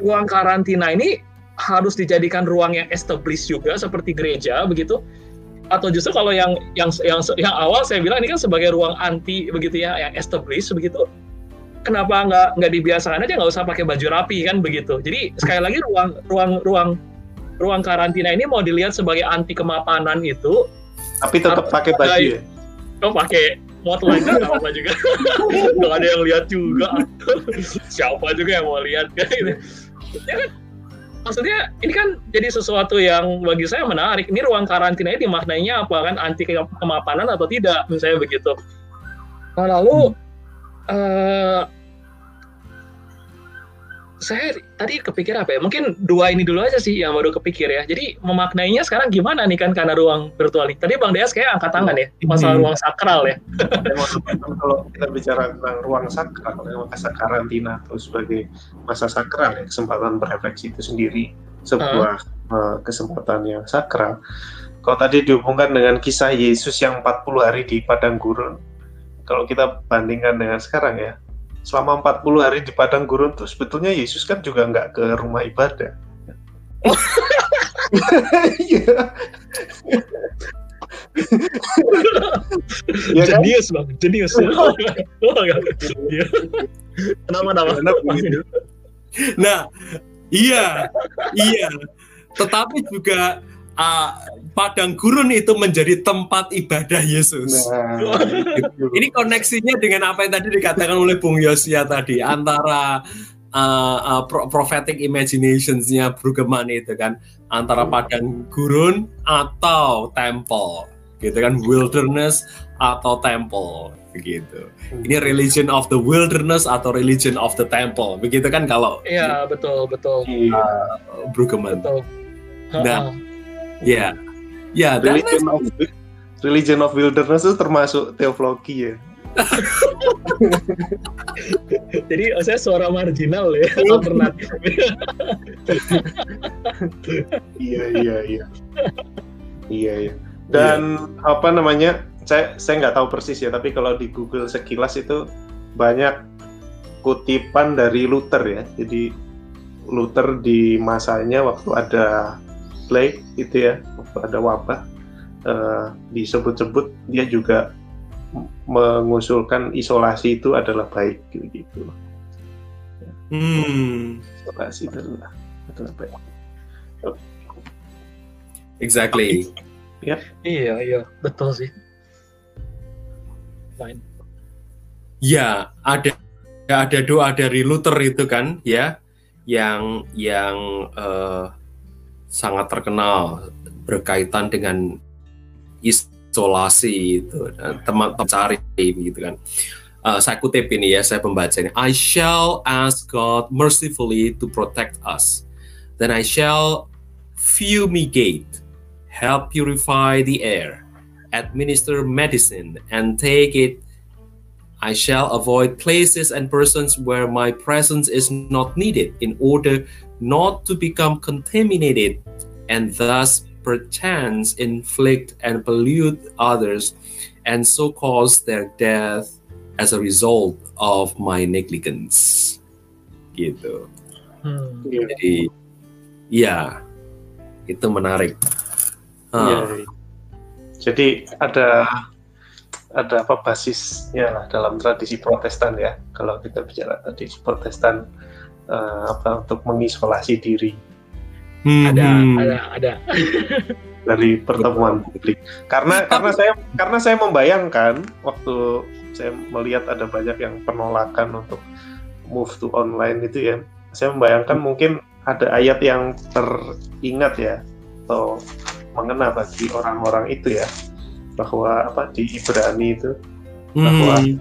ruang karantina ini harus dijadikan ruang yang established juga seperti gereja begitu. Atau justru kalau yang yang yang yang awal saya bilang ini kan sebagai ruang anti begitu ya yang established begitu. Kenapa nggak nggak dibiasakan aja nggak usah pakai baju rapi kan begitu. Jadi sekali lagi ruang ruang ruang ruang karantina ini mau dilihat sebagai anti kemapanan itu. Tapi tetap pakai baju ya? Oh pakai lain kan? Apa juga? [LAUGHS] Nggak ada yang lihat juga. [LAUGHS] Siapa juga yang mau lihat? Kan [LAUGHS] ya kan? Maksudnya ini kan jadi sesuatu yang bagi saya menarik. Ini ruang karantina ini dimaknainya apa kan? Anti kemapanan atau tidak? Misalnya begitu. Nah, lalu hmm. uh, saya tadi kepikir apa ya? Mungkin dua ini dulu aja sih yang baru kepikir ya. Jadi memaknainya sekarang gimana nih kan karena ruang virtual ini. Tadi Bang Deas kayak angkat tangan ya, masalah hmm. ruang sakral ya. Kalau kita bicara tentang ruang sakral, masa karantina atau sebagai masa sakral ya, kesempatan berefleksi itu sendiri sebuah uh. kesempatan yang sakral. Kalau tadi dihubungkan dengan kisah Yesus yang 40 hari di padang gurun, kalau kita bandingkan dengan sekarang ya, selama 40 hari di padang gurun tuh sebetulnya Yesus kan juga nggak ke rumah ibadah. Iya. [LAUGHS] ya kan? jenius bang, jenius. [LAUGHS] oh, iya. Kenapa nama? Nah, iya, iya. Tetapi juga uh, padang gurun itu menjadi tempat ibadah Yesus. Nah, ini koneksinya dengan apa yang tadi dikatakan oleh Bung Yosia tadi antara uh, uh, prophetic imaginationsnya Brueggemann itu kan antara padang gurun atau temple gitu kan wilderness atau temple begitu. Ini religion of the wilderness atau religion of the temple begitu kan kalau Iya betul betul. Uh, Brueggemann. Betul. Nah, Ya. Ya, religion of, religion of wilderness itu termasuk teologi ya. [LAUGHS] Jadi saya suara marginal ya, [LAUGHS] alternatif. iya iya iya. Iya iya. Dan iya. apa namanya? Saya saya nggak tahu persis ya, tapi kalau di Google sekilas itu banyak kutipan dari Luther ya. Jadi Luther di masanya waktu ada plague itu ya waktu ada wabah uh, disebut-sebut dia juga mengusulkan isolasi itu adalah baik gitu. Hmm. Isolasi itu adalah, adalah baik. Exactly. Ya. Iya, iya, betul sih. Fine. Ya, ada ada doa dari Luther itu kan, ya, yang yang uh, sangat terkenal berkaitan dengan isolasi itu. Teman-teman cari gitu kan. Uh, saya kutip ini ya saya membaca ini. I shall ask God mercifully to protect us. Then I shall fumigate help purify the air administer medicine and take it. I shall avoid places and persons where my presence is not needed in order not to become contaminated and thus perchance inflict and pollute others, and so cause their death as a result of my negligence. Gitu. Hmm. Jadi, ya, itu menarik. Ya, Jadi ada ada apa basisnya lah dalam tradisi Protestan ya. Kalau kita bicara tradisi Protestan uh, apa untuk mengisolasi diri Hmm. Ada, ada, ada. [LAUGHS] dari pertemuan publik. Karena karena saya karena saya membayangkan waktu saya melihat ada banyak yang penolakan untuk move to online itu ya. Saya membayangkan hmm. mungkin ada ayat yang teringat ya atau mengena bagi orang-orang itu ya bahwa apa di Ibrani itu bahwa hmm.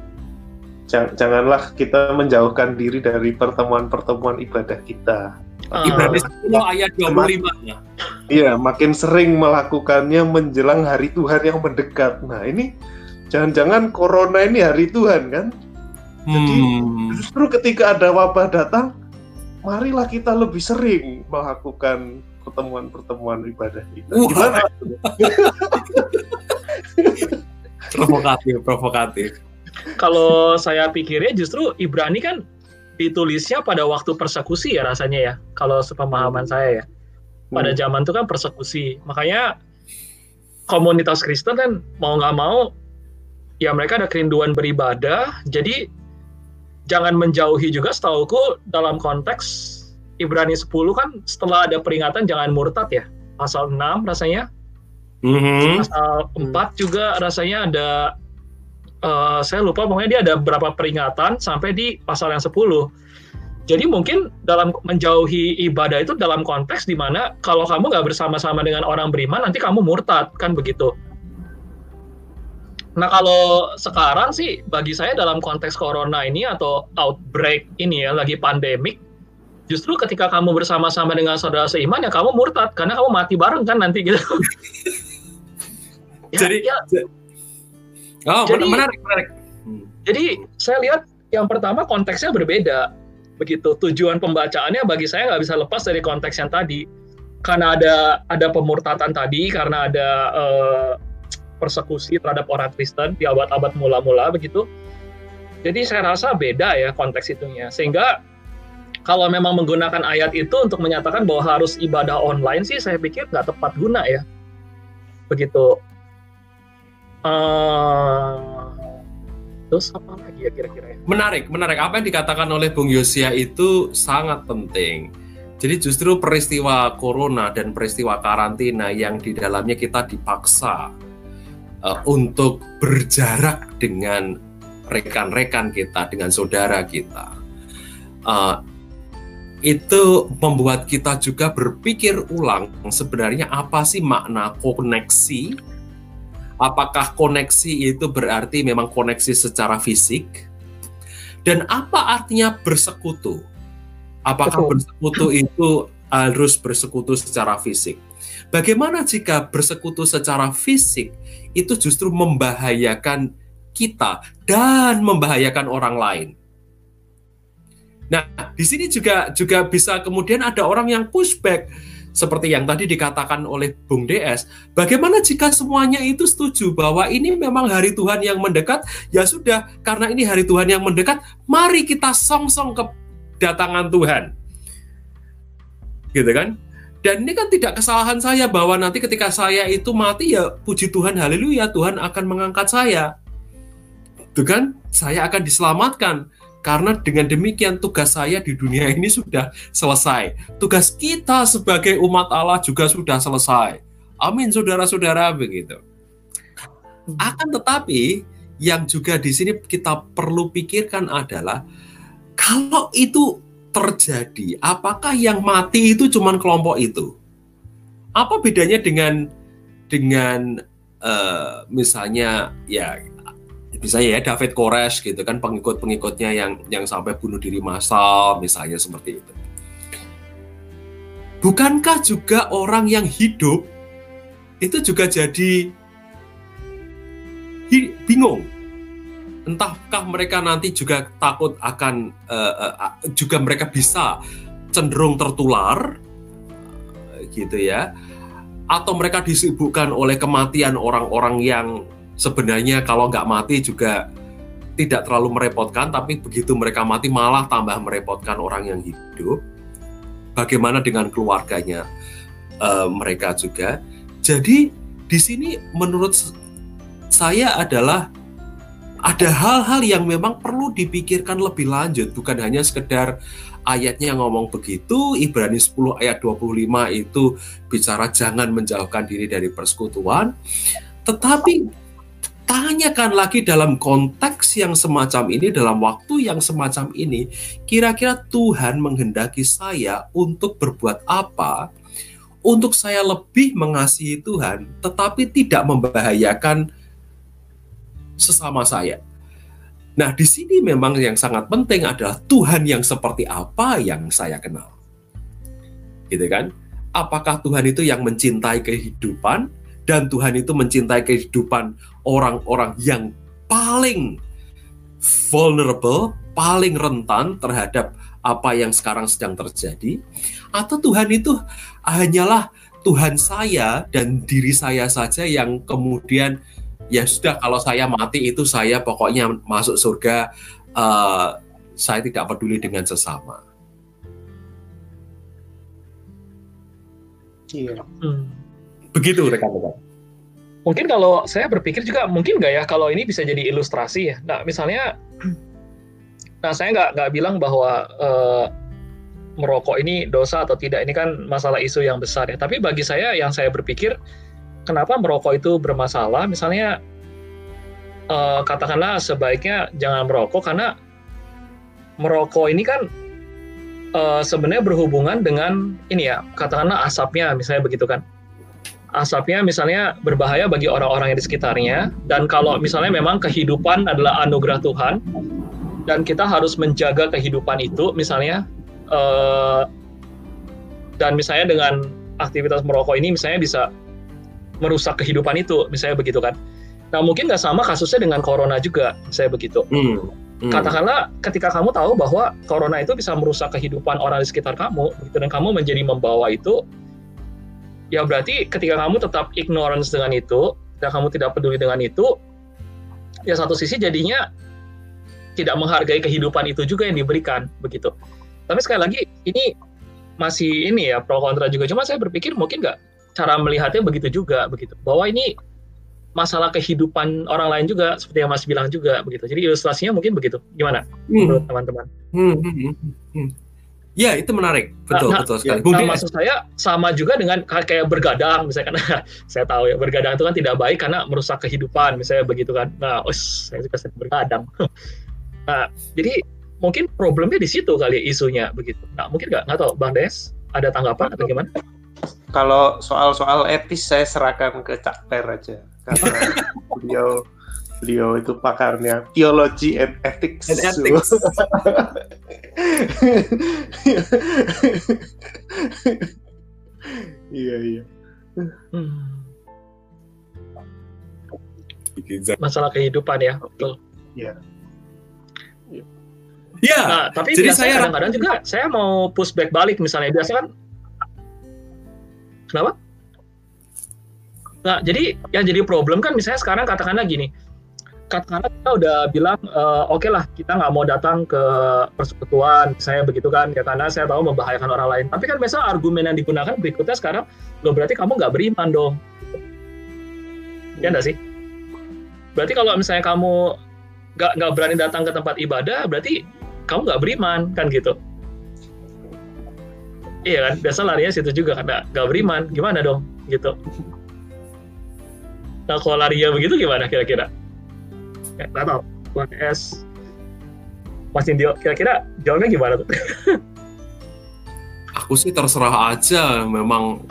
Janganlah kita menjauhkan diri dari pertemuan-pertemuan ibadah kita Uh, Ibrani 10 ayat 25 ya. Iya, makin sering melakukannya menjelang hari Tuhan yang mendekat. Nah, ini jangan-jangan corona ini hari Tuhan kan? Jadi hmm. justru ketika ada wabah datang, marilah kita lebih sering melakukan pertemuan-pertemuan ibadah kita. Uh. Gimana? [LAUGHS] provokatif, provokatif. Kalau saya pikirnya justru Ibrani kan ditulisnya pada waktu persekusi ya rasanya ya kalau sepemahaman hmm. saya ya pada hmm. zaman itu kan persekusi makanya komunitas Kristen kan mau nggak mau ya mereka ada kerinduan beribadah jadi jangan menjauhi juga setauku dalam konteks Ibrani 10 kan setelah ada peringatan jangan murtad ya pasal 6 rasanya mm-hmm. pasal 4 juga rasanya ada uh, saya lupa pokoknya dia ada berapa peringatan sampai di pasal yang 10. Jadi mungkin dalam menjauhi ibadah itu dalam konteks di mana kalau kamu nggak bersama-sama dengan orang beriman nanti kamu murtad kan begitu. Nah kalau sekarang sih bagi saya dalam konteks corona ini atau outbreak ini ya lagi pandemik, justru ketika kamu bersama-sama dengan saudara seiman ya kamu murtad karena kamu mati bareng kan nanti gitu. ya, [LAUGHS] Jadi ya, Oh, jadi, menarik, menarik. Hmm. Jadi saya lihat yang pertama konteksnya berbeda. Begitu tujuan pembacaannya bagi saya nggak bisa lepas dari konteks yang tadi. Karena ada ada pemurtatan tadi, karena ada uh, persekusi terhadap orang Kristen di abad-abad mula-mula begitu. Jadi saya rasa beda ya konteks itunya. Sehingga kalau memang menggunakan ayat itu untuk menyatakan bahwa harus ibadah online sih saya pikir nggak tepat guna ya. Begitu. Uh, terus apa lagi ya kira-kira ya? Menarik, menarik. Apa yang dikatakan oleh Bung Yosia itu sangat penting. Jadi justru peristiwa corona dan peristiwa karantina yang di dalamnya kita dipaksa uh, untuk berjarak dengan rekan-rekan kita, dengan saudara kita. Uh, itu membuat kita juga berpikir ulang sebenarnya apa sih makna koneksi Apakah koneksi itu berarti memang koneksi secara fisik? Dan apa artinya bersekutu? Apakah bersekutu itu harus bersekutu secara fisik? Bagaimana jika bersekutu secara fisik itu justru membahayakan kita dan membahayakan orang lain? Nah, di sini juga juga bisa kemudian ada orang yang pushback seperti yang tadi dikatakan oleh Bung DS, bagaimana jika semuanya itu setuju bahwa ini memang hari Tuhan yang mendekat? Ya sudah, karena ini hari Tuhan yang mendekat, mari kita song-song kedatangan Tuhan. Gitu kan? Dan ini kan tidak kesalahan saya bahwa nanti ketika saya itu mati ya puji Tuhan haleluya Tuhan akan mengangkat saya. Itu kan saya akan diselamatkan karena dengan demikian tugas saya di dunia ini sudah selesai. Tugas kita sebagai umat Allah juga sudah selesai. Amin saudara-saudara begitu. Akan tetapi yang juga di sini kita perlu pikirkan adalah kalau itu terjadi, apakah yang mati itu cuma kelompok itu? Apa bedanya dengan dengan uh, misalnya ya misalnya ya David Koresh gitu kan pengikut-pengikutnya yang yang sampai bunuh diri massal misalnya seperti itu. Bukankah juga orang yang hidup itu juga jadi bingung entahkah mereka nanti juga takut akan uh, uh, juga mereka bisa cenderung tertular gitu ya atau mereka disibukkan oleh kematian orang-orang yang sebenarnya kalau nggak mati juga tidak terlalu merepotkan tapi begitu mereka mati malah tambah merepotkan orang yang hidup. Bagaimana dengan keluarganya? Uh, mereka juga. Jadi di sini menurut saya adalah ada hal-hal yang memang perlu dipikirkan lebih lanjut. Bukan hanya sekedar ayatnya yang ngomong begitu Ibrani 10 ayat 25 itu bicara jangan menjauhkan diri dari persekutuan. Tetapi tanyakan lagi dalam konteks yang semacam ini dalam waktu yang semacam ini kira-kira Tuhan menghendaki saya untuk berbuat apa untuk saya lebih mengasihi Tuhan tetapi tidak membahayakan sesama saya. Nah, di sini memang yang sangat penting adalah Tuhan yang seperti apa yang saya kenal. Gitu kan? Apakah Tuhan itu yang mencintai kehidupan dan Tuhan itu mencintai kehidupan orang-orang yang paling vulnerable, paling rentan terhadap apa yang sekarang sedang terjadi atau Tuhan itu hanyalah Tuhan saya dan diri saya saja yang kemudian ya sudah kalau saya mati itu saya pokoknya masuk surga uh, saya tidak peduli dengan sesama. Iya. Hmm. Begitu rekan-rekan. Mungkin kalau saya berpikir juga mungkin nggak ya kalau ini bisa jadi ilustrasi ya. Nah misalnya, [CLEARS THROAT] nah saya nggak nggak bilang bahwa uh, merokok ini dosa atau tidak. Ini kan masalah isu yang besar ya. Tapi bagi saya yang saya berpikir kenapa merokok itu bermasalah? Misalnya uh, katakanlah sebaiknya jangan merokok karena merokok ini kan uh, sebenarnya berhubungan dengan ini ya, katakanlah asapnya misalnya begitu kan. Asapnya misalnya berbahaya bagi orang-orang yang di sekitarnya dan kalau misalnya memang kehidupan adalah anugerah Tuhan dan kita harus menjaga kehidupan itu misalnya uh, dan misalnya dengan aktivitas merokok ini misalnya bisa merusak kehidupan itu, misalnya begitu kan. Nah mungkin nggak sama kasusnya dengan corona juga, saya begitu. Hmm. Hmm. Katakanlah ketika kamu tahu bahwa corona itu bisa merusak kehidupan orang di sekitar kamu, gitu, dan kamu menjadi membawa itu, ya berarti ketika kamu tetap ignorance dengan itu, dan kamu tidak peduli dengan itu, ya satu sisi jadinya tidak menghargai kehidupan itu juga yang diberikan, begitu. Tapi sekali lagi ini masih ini ya pro kontra juga. Cuma saya berpikir mungkin nggak cara melihatnya begitu juga begitu bahwa ini masalah kehidupan orang lain juga seperti yang Mas bilang juga begitu jadi ilustrasinya mungkin begitu gimana hmm. menurut teman-teman hmm, hmm, hmm, hmm. Ya itu menarik, betul nah, betul sekali. Nah, maksud saya sama juga dengan kayak bergadang, misalnya kan [LAUGHS] saya tahu ya bergadang itu kan tidak baik karena merusak kehidupan, misalnya begitu kan. Nah, oh, saya juga sering bergadang. [LAUGHS] nah, jadi mungkin problemnya di situ kali isunya begitu. Nah, mungkin nggak nggak tahu, Bang Des ada tanggapan atau gimana? kalau soal-soal etis saya serahkan ke Cak Per aja karena [LAUGHS] beliau beliau itu pakarnya teologi and ethics. And ethics. [LAUGHS] iya iya. Masalah kehidupan ya, betul. Iya. Iya. Nah, tapi jadi saya kadang-kadang juga saya mau pushback balik misalnya biasa kan Kenapa? Nah, jadi yang jadi problem kan misalnya sekarang katakanlah gini, katakanlah kita udah bilang uh, oke okay lah kita nggak mau datang ke persekutuan saya begitu kan ya karena saya tahu membahayakan orang lain. Tapi kan biasa argumen yang digunakan berikutnya sekarang lo berarti kamu nggak beriman dong. Ya enggak sih? Berarti kalau misalnya kamu nggak nggak berani datang ke tempat ibadah berarti kamu nggak beriman kan gitu? Iya kan? Biasa larinya situ juga karena nggak beriman gimana dong? Gitu. Nah kalau larinya begitu gimana kira-kira nggak tahu. Tuan S. Mas Indio kira-kira jawabnya gimana tuh? Aku sih terserah aja memang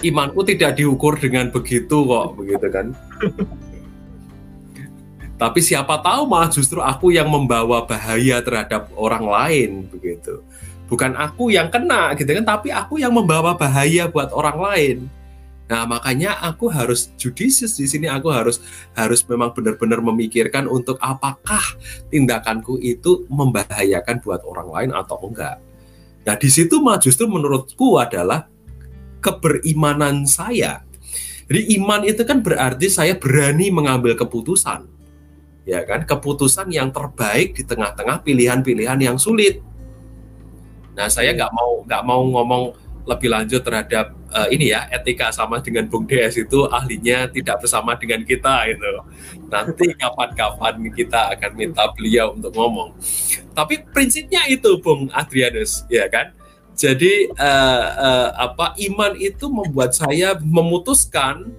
imanku tidak diukur dengan begitu kok begitu kan. Tapi siapa tahu malah justru aku yang membawa bahaya terhadap orang lain begitu. Bukan aku yang kena gitu kan tapi aku yang membawa bahaya buat orang lain Nah, makanya aku harus judicious di sini aku harus harus memang benar-benar memikirkan untuk apakah tindakanku itu membahayakan buat orang lain atau enggak. Nah, di situ mah justru menurutku adalah keberimanan saya. Jadi iman itu kan berarti saya berani mengambil keputusan. Ya kan? Keputusan yang terbaik di tengah-tengah pilihan-pilihan yang sulit. Nah, saya nggak mau nggak mau ngomong lebih lanjut terhadap uh, ini ya etika sama dengan Bung DS itu ahlinya tidak bersama dengan kita itu nanti [LAUGHS] kapan-kapan kita akan minta beliau untuk ngomong. Tapi prinsipnya itu Bung Adrianus ya kan? Jadi uh, uh, apa iman itu membuat saya memutuskan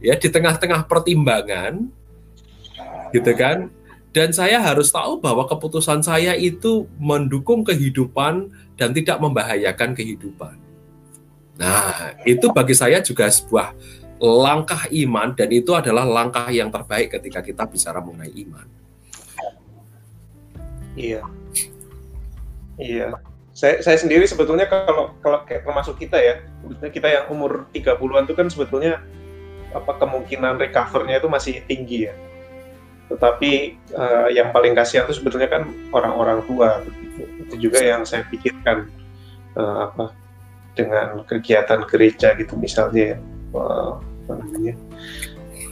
ya di tengah-tengah pertimbangan gitu kan? Dan saya harus tahu bahwa keputusan saya itu mendukung kehidupan dan tidak membahayakan kehidupan. Nah, itu bagi saya juga sebuah langkah iman dan itu adalah langkah yang terbaik ketika kita bicara mengenai iman. Iya. Iya. Saya, saya sendiri sebetulnya kalau kalau kayak termasuk kita ya, kita yang umur 30-an itu kan sebetulnya apa kemungkinan recovernya itu masih tinggi ya. Tetapi uh, yang paling kasihan itu sebetulnya kan orang-orang tua. Itu juga yang saya pikirkan uh, apa dengan kegiatan gereja gitu misalnya ya apa namanya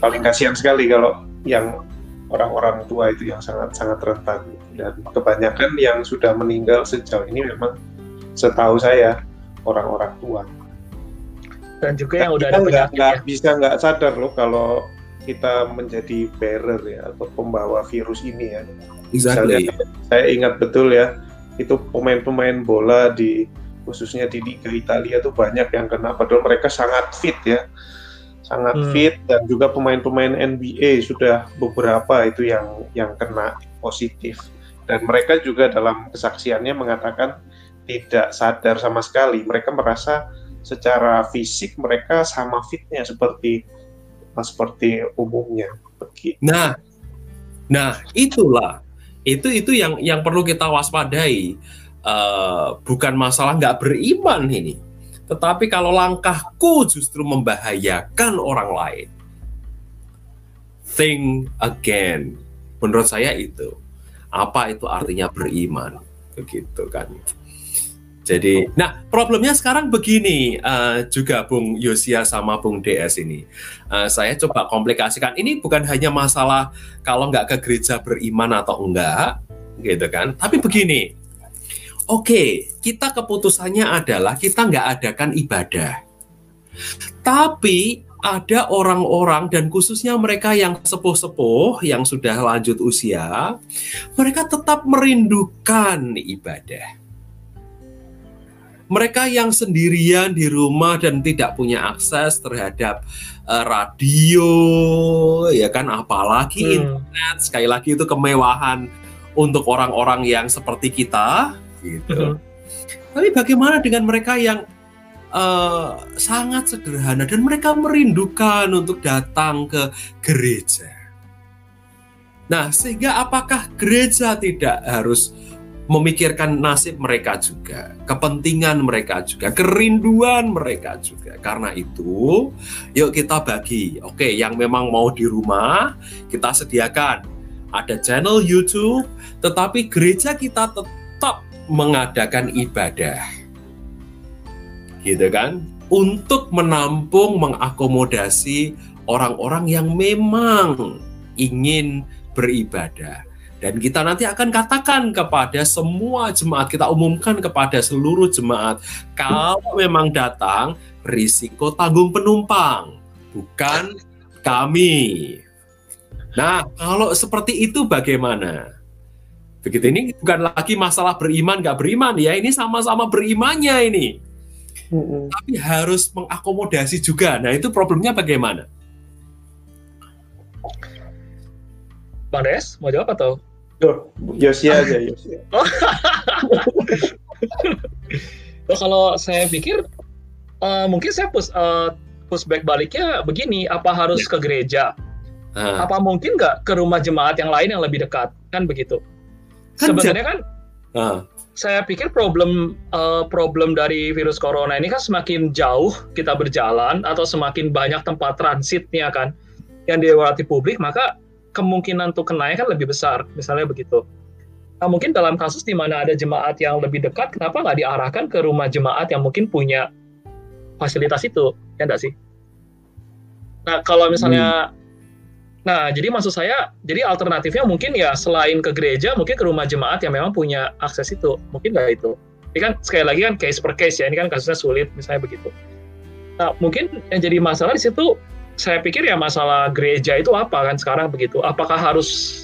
paling kasihan sekali kalau yang orang-orang tua itu yang sangat sangat rentan dan kebanyakan yang sudah meninggal sejauh ini memang setahu saya orang-orang tua dan juga yang udah ada penyakit nggak ya. bisa nggak sadar loh kalau kita menjadi bearer ya atau pembawa virus ini ya. Exactly. Misalnya, saya ingat betul ya itu pemain-pemain bola di khususnya di Liga Italia tuh banyak yang kena. Padahal mereka sangat fit ya. Sangat hmm. fit dan juga pemain-pemain NBA sudah beberapa itu yang yang kena positif. Dan mereka juga dalam kesaksiannya mengatakan tidak sadar sama sekali. Mereka merasa secara fisik mereka sama fitnya seperti seperti umumnya. Nah, nah itulah. Itu itu yang yang perlu kita waspadai uh, bukan masalah nggak beriman ini, tetapi kalau langkahku justru membahayakan orang lain, think again. Menurut saya itu apa itu artinya beriman, begitu kan? Jadi, nah problemnya sekarang begini uh, juga Bung Yosia sama Bung DS ini. Uh, saya coba komplikasikan. Ini bukan hanya masalah kalau nggak ke gereja beriman atau enggak, gitu kan? Tapi begini, Oke, kita keputusannya adalah kita nggak adakan ibadah. Tapi ada orang-orang dan khususnya mereka yang sepuh-sepuh, yang sudah lanjut usia, mereka tetap merindukan ibadah. Mereka yang sendirian di rumah dan tidak punya akses terhadap uh, radio, ya kan, apalagi hmm. internet. Sekali lagi itu kemewahan untuk orang-orang yang seperti kita, gitu. Tapi bagaimana dengan mereka yang uh, sangat sederhana dan mereka merindukan untuk datang ke gereja? Nah, sehingga apakah gereja tidak harus memikirkan nasib mereka juga, kepentingan mereka juga, kerinduan mereka juga. Karena itu, yuk kita bagi. Oke, yang memang mau di rumah, kita sediakan. Ada channel YouTube, tetapi gereja kita tetap mengadakan ibadah. Gitu kan? Untuk menampung, mengakomodasi orang-orang yang memang ingin beribadah. Dan kita nanti akan katakan kepada semua jemaat, kita umumkan kepada seluruh jemaat, kalau memang datang, risiko tanggung penumpang, bukan kami. Nah, kalau seperti itu bagaimana? Begitu ini bukan lagi masalah beriman nggak beriman ya, ini sama-sama berimannya ini. Mm-hmm. Tapi harus mengakomodasi juga. Nah, itu problemnya bagaimana? Bang Des, mau jawab atau? Tuh, Yosi aja, Yosi. [LAUGHS] oh, kalau saya pikir uh, mungkin saya push uh, pushback baliknya begini, apa harus ya. ke gereja? Uh. Apa mungkin nggak ke rumah jemaat yang lain yang lebih dekat? Kan begitu. Kan Sebenarnya kan uh. saya pikir problem uh, problem dari virus corona ini kan semakin jauh kita berjalan atau semakin banyak tempat transitnya kan yang dilewati publik, maka kemungkinan untuk kenaikan lebih besar, misalnya begitu. Nah, mungkin dalam kasus di mana ada jemaat yang lebih dekat, kenapa nggak diarahkan ke rumah jemaat yang mungkin punya fasilitas itu, ya enggak sih? Nah, kalau misalnya, hmm. Nah jadi maksud saya, jadi alternatifnya mungkin ya selain ke gereja, mungkin ke rumah jemaat yang memang punya akses itu, mungkin nggak itu. Ini kan sekali lagi kan case per case ya, ini kan kasusnya sulit, misalnya begitu. Nah, mungkin yang jadi masalah di situ saya pikir ya masalah gereja itu apa kan sekarang begitu. Apakah harus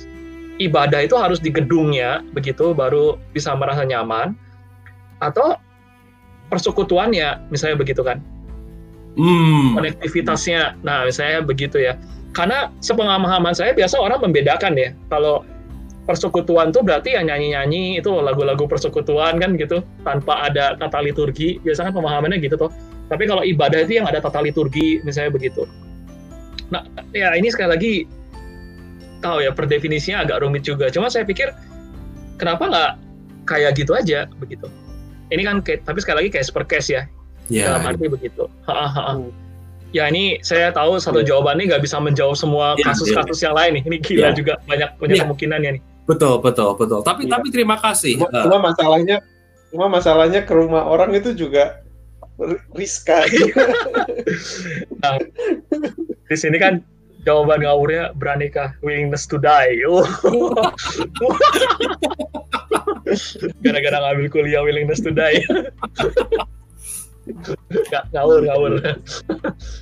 ibadah itu harus di gedungnya begitu baru bisa merasa nyaman atau persekutuannya misalnya begitu kan. Hmm. Konektivitasnya. Nah, misalnya begitu ya. Karena sepengamahaman saya biasa orang membedakan ya. Kalau persekutuan tuh berarti ya nyanyi-nyanyi itu lagu-lagu persekutuan kan gitu tanpa ada tata liturgi. Biasanya kan pemahamannya gitu tuh. Tapi kalau ibadah itu yang ada tata liturgi misalnya begitu. Nah, ya ini sekali lagi tahu ya perdefinisinya agak rumit juga. Cuma saya pikir kenapa nggak kayak gitu aja begitu. Ini kan kayak, tapi sekali lagi kayak super case ya. Yeah. Dalam arti begitu. Ha, ha, ha. Hmm. Ya ini saya tahu satu yeah. jawabannya nggak bisa menjawab semua iya, kasus-kasus yeah, yeah. yang lain nih. Ini gila yeah. juga banyak banyak yeah. kemungkinannya nih. Betul betul betul. Tapi yeah. tapi terima kasih. Cuma, uh, cuma masalahnya cuma masalahnya ke rumah orang itu juga Rizka. [LAUGHS] nah, di sini kan jawaban ngawurnya beranikah willingness to die. Oh. [LAUGHS] Gara-gara ngambil kuliah willingness to die. [LAUGHS] Ngawur ngawur.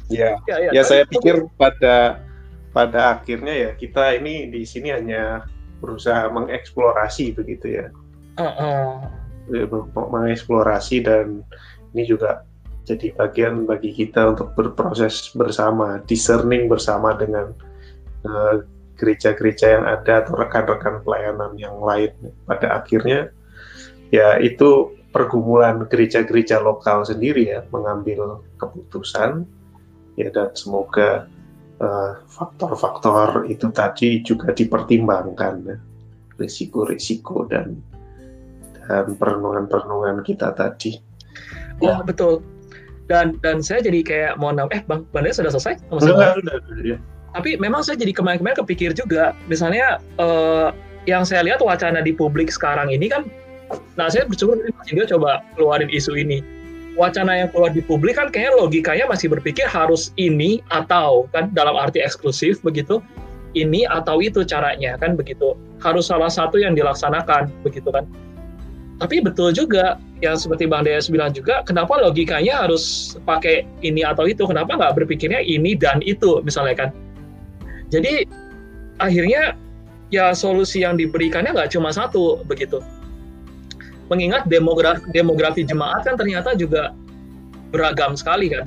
Ya, ya, ya, ya saya pikir pada pada akhirnya ya kita ini di sini hanya berusaha mengeksplorasi begitu ya. Uh -uh. Mengeksplorasi dan ini juga jadi bagian bagi kita untuk berproses bersama, discerning bersama dengan gereja gereja-gereja yang ada atau rekan-rekan pelayanan yang lain. Pada akhirnya ya itu pergumulan gereja-gereja lokal sendiri ya mengambil keputusan ya dan semoga faktor-faktor uh, itu tadi juga dipertimbangkan ya. risiko-risiko dan dan perenungan-perenungan kita tadi. Oh, ya. betul dan dan saya jadi kayak mau nambah eh bang bang sudah selesai sudah, sudah, ya. tapi memang saya jadi kemarin-kemarin kepikir juga misalnya uh, yang saya lihat wacana di publik sekarang ini kan nah saya bersyukur juga coba keluarin isu ini wacana yang keluar di publik kan kayaknya logikanya masih berpikir harus ini atau kan dalam arti eksklusif begitu ini atau itu caranya kan begitu harus salah satu yang dilaksanakan begitu kan tapi betul juga yang seperti Bang Deyas bilang juga, kenapa logikanya harus pakai ini atau itu? Kenapa nggak berpikirnya ini dan itu misalnya kan? Jadi akhirnya ya solusi yang diberikannya nggak cuma satu begitu. Mengingat demografi, demografi jemaat kan ternyata juga beragam sekali kan.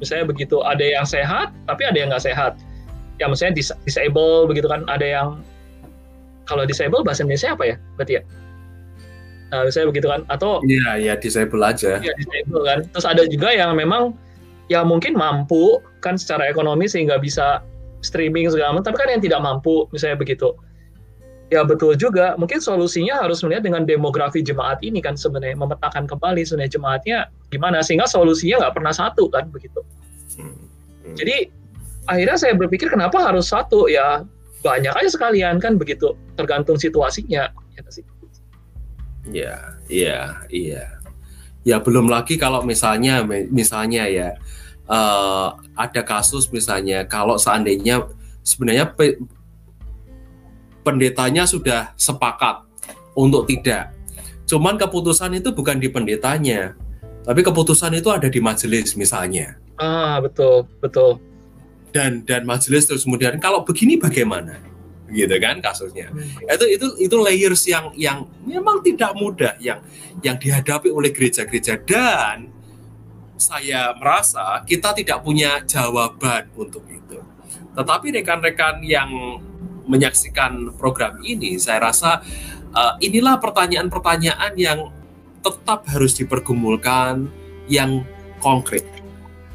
Misalnya begitu, ada yang sehat, tapi ada yang nggak sehat. Ya misalnya dis disable begitu kan, ada yang kalau disable bahasa Indonesia apa ya? Berarti ya? Nah, misalnya begitu kan atau Iya, ya disable aja. Iya, disable kan. Terus ada juga yang memang ya mungkin mampu kan secara ekonomi sehingga bisa streaming segala macam, tapi kan yang tidak mampu misalnya begitu. Ya betul juga, mungkin solusinya harus melihat dengan demografi jemaat ini kan sebenarnya memetakan kembali sebenarnya jemaatnya gimana sehingga solusinya nggak pernah satu kan begitu. Hmm. Jadi akhirnya saya berpikir kenapa harus satu ya banyak aja sekalian kan begitu tergantung situasinya ya. Ya, iya, iya. Ya belum lagi kalau misalnya, misalnya ya uh, ada kasus misalnya kalau seandainya sebenarnya pendetanya sudah sepakat untuk tidak. Cuman keputusan itu bukan di pendetanya, tapi keputusan itu ada di majelis misalnya. Ah, betul, betul. Dan dan majelis terus kemudian kalau begini bagaimana? Gitu kan kasusnya. Itu itu itu layers yang yang memang tidak mudah yang yang dihadapi oleh gereja-gereja dan saya merasa kita tidak punya jawaban untuk itu. Tetapi rekan-rekan yang menyaksikan program ini, saya rasa uh, inilah pertanyaan-pertanyaan yang tetap harus dipergumulkan yang konkret,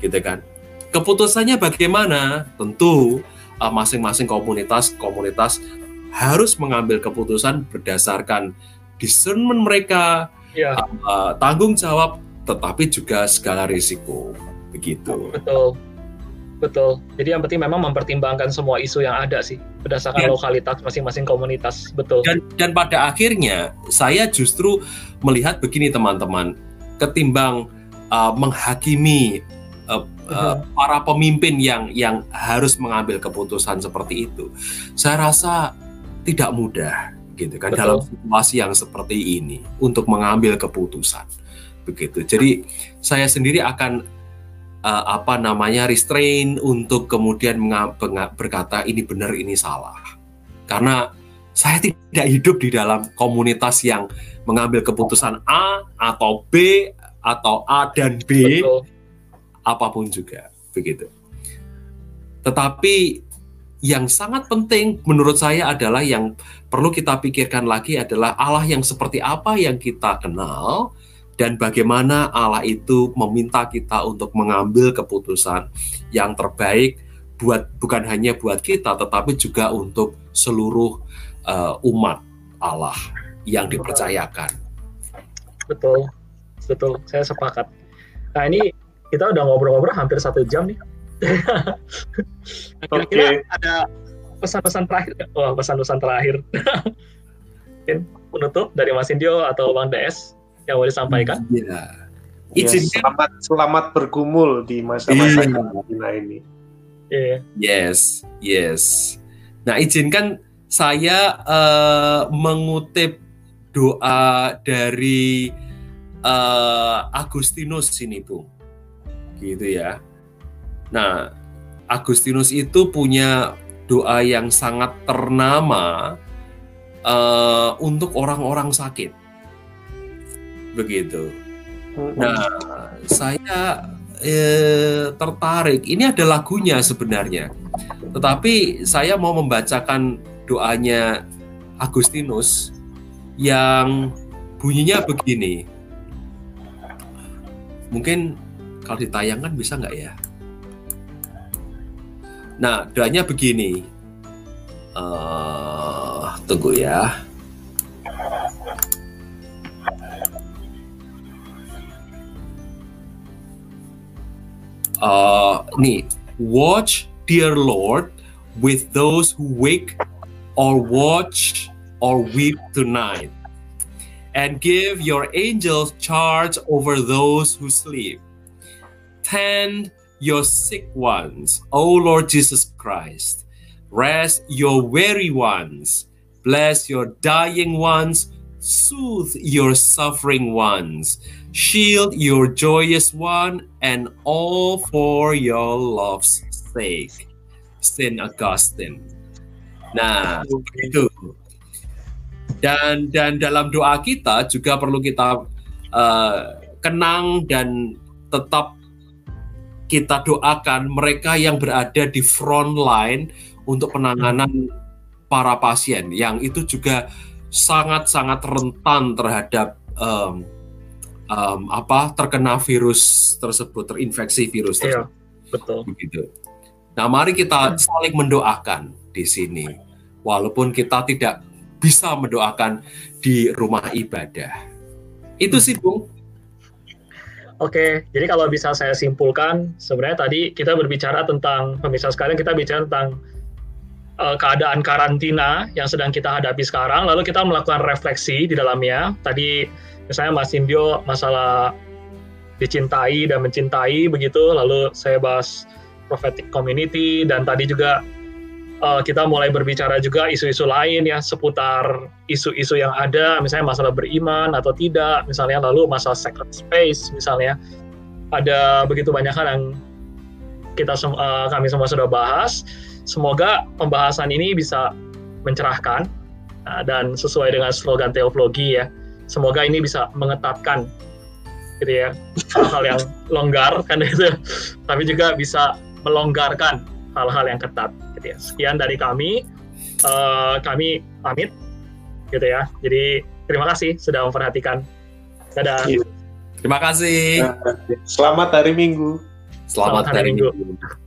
gitu kan. Keputusannya bagaimana? Tentu uh, masing-masing komunitas-komunitas harus mengambil keputusan berdasarkan discernment mereka, ya. uh, tanggung jawab, tetapi juga segala risiko, begitu. Betul. Betul. Jadi yang penting memang mempertimbangkan semua isu yang ada sih berdasarkan dan, lokalitas masing-masing komunitas. Betul. Dan dan pada akhirnya saya justru melihat begini teman-teman, ketimbang uh, menghakimi uh, uh, para pemimpin yang yang harus mengambil keputusan seperti itu, saya rasa tidak mudah gitu kan Betul. dalam situasi yang seperti ini untuk mengambil keputusan begitu. Jadi saya sendiri akan uh, apa namanya restrain untuk kemudian berkata ini benar ini salah karena saya tidak hidup di dalam komunitas yang mengambil keputusan A atau B atau A dan B Betul. apa pun juga begitu tetapi yang sangat penting menurut saya adalah yang perlu kita pikirkan lagi adalah Allah yang seperti apa yang kita kenal dan bagaimana Allah itu meminta kita untuk mengambil keputusan yang terbaik buat bukan hanya buat kita tetapi juga untuk seluruh uh, umat Allah yang dipercayakan. Betul, betul, saya sepakat. Nah ini kita udah ngobrol-ngobrol hampir satu jam nih. [LAUGHS] Kira-kira okay. ada pesan-pesan terakhir? Wah, pesan-pesan terakhir. [LAUGHS] Mungkin penutup dari Mas Indio atau Bang DS yang mau disampaikan? Iya. Ya, selamat selamat bergumul di masa-masa yeah. karantina ini. Yeah. Yes, yes. Nah, izinkan saya uh, mengutip doa dari uh, Agustinus sini, Bu. Gitu ya. Nah, Agustinus itu punya doa yang sangat ternama uh, untuk orang-orang sakit begitu. Nah, saya eh, tertarik. Ini ada lagunya sebenarnya, tetapi saya mau membacakan doanya Agustinus yang bunyinya begini. Mungkin kalau ditayangkan bisa nggak ya? Nah, doanya begini. Uh, tunggu ya. Uh, nih watch dear Lord with those who wake or watch or weep tonight. And give your angels charge over those who sleep. Tend your sick ones o lord jesus christ. Rest your weary ones. Bless your dying ones. Soothe your suffering ones shield your joyous one, and all for your love's sake. Saint Augustine. Nah, itu. Dan dan dalam doa kita juga perlu kita uh, kenang dan tetap kita doakan mereka yang berada di front line untuk penanganan para pasien yang itu juga sangat-sangat rentan terhadap um, um, apa terkena virus tersebut, terinfeksi virus iya, tersebut. Iya, betul. Begitu. Nah, mari kita saling mendoakan di sini, walaupun kita tidak bisa mendoakan di rumah ibadah. Itu sih, Bung. Oke, jadi kalau bisa saya simpulkan, sebenarnya tadi kita berbicara tentang, pemirsa sekalian, kita bicara tentang uh, keadaan karantina yang sedang kita hadapi sekarang, lalu kita melakukan refleksi di dalamnya. Tadi misalnya Mas Indio masalah dicintai dan mencintai begitu lalu saya bahas prophetic community dan tadi juga uh, kita mulai berbicara juga isu-isu lain ya seputar isu-isu yang ada, misalnya masalah beriman atau tidak, misalnya lalu masalah sacred space misalnya. Ada begitu banyak hal yang kita uh, kami semua sudah bahas. Semoga pembahasan ini bisa mencerahkan uh, dan sesuai dengan slogan teologi ya. Semoga ini bisa mengetatkan gitu ya hal-hal yang longgar kan itu, tapi juga bisa melonggarkan hal-hal yang ketat gitu ya. Sekian dari kami, uh, kami pamit gitu ya. Jadi terima kasih sudah memperhatikan. Dadah. Terima kasih. Selamat hari Minggu. Selamat, Selamat hari, hari Minggu. minggu.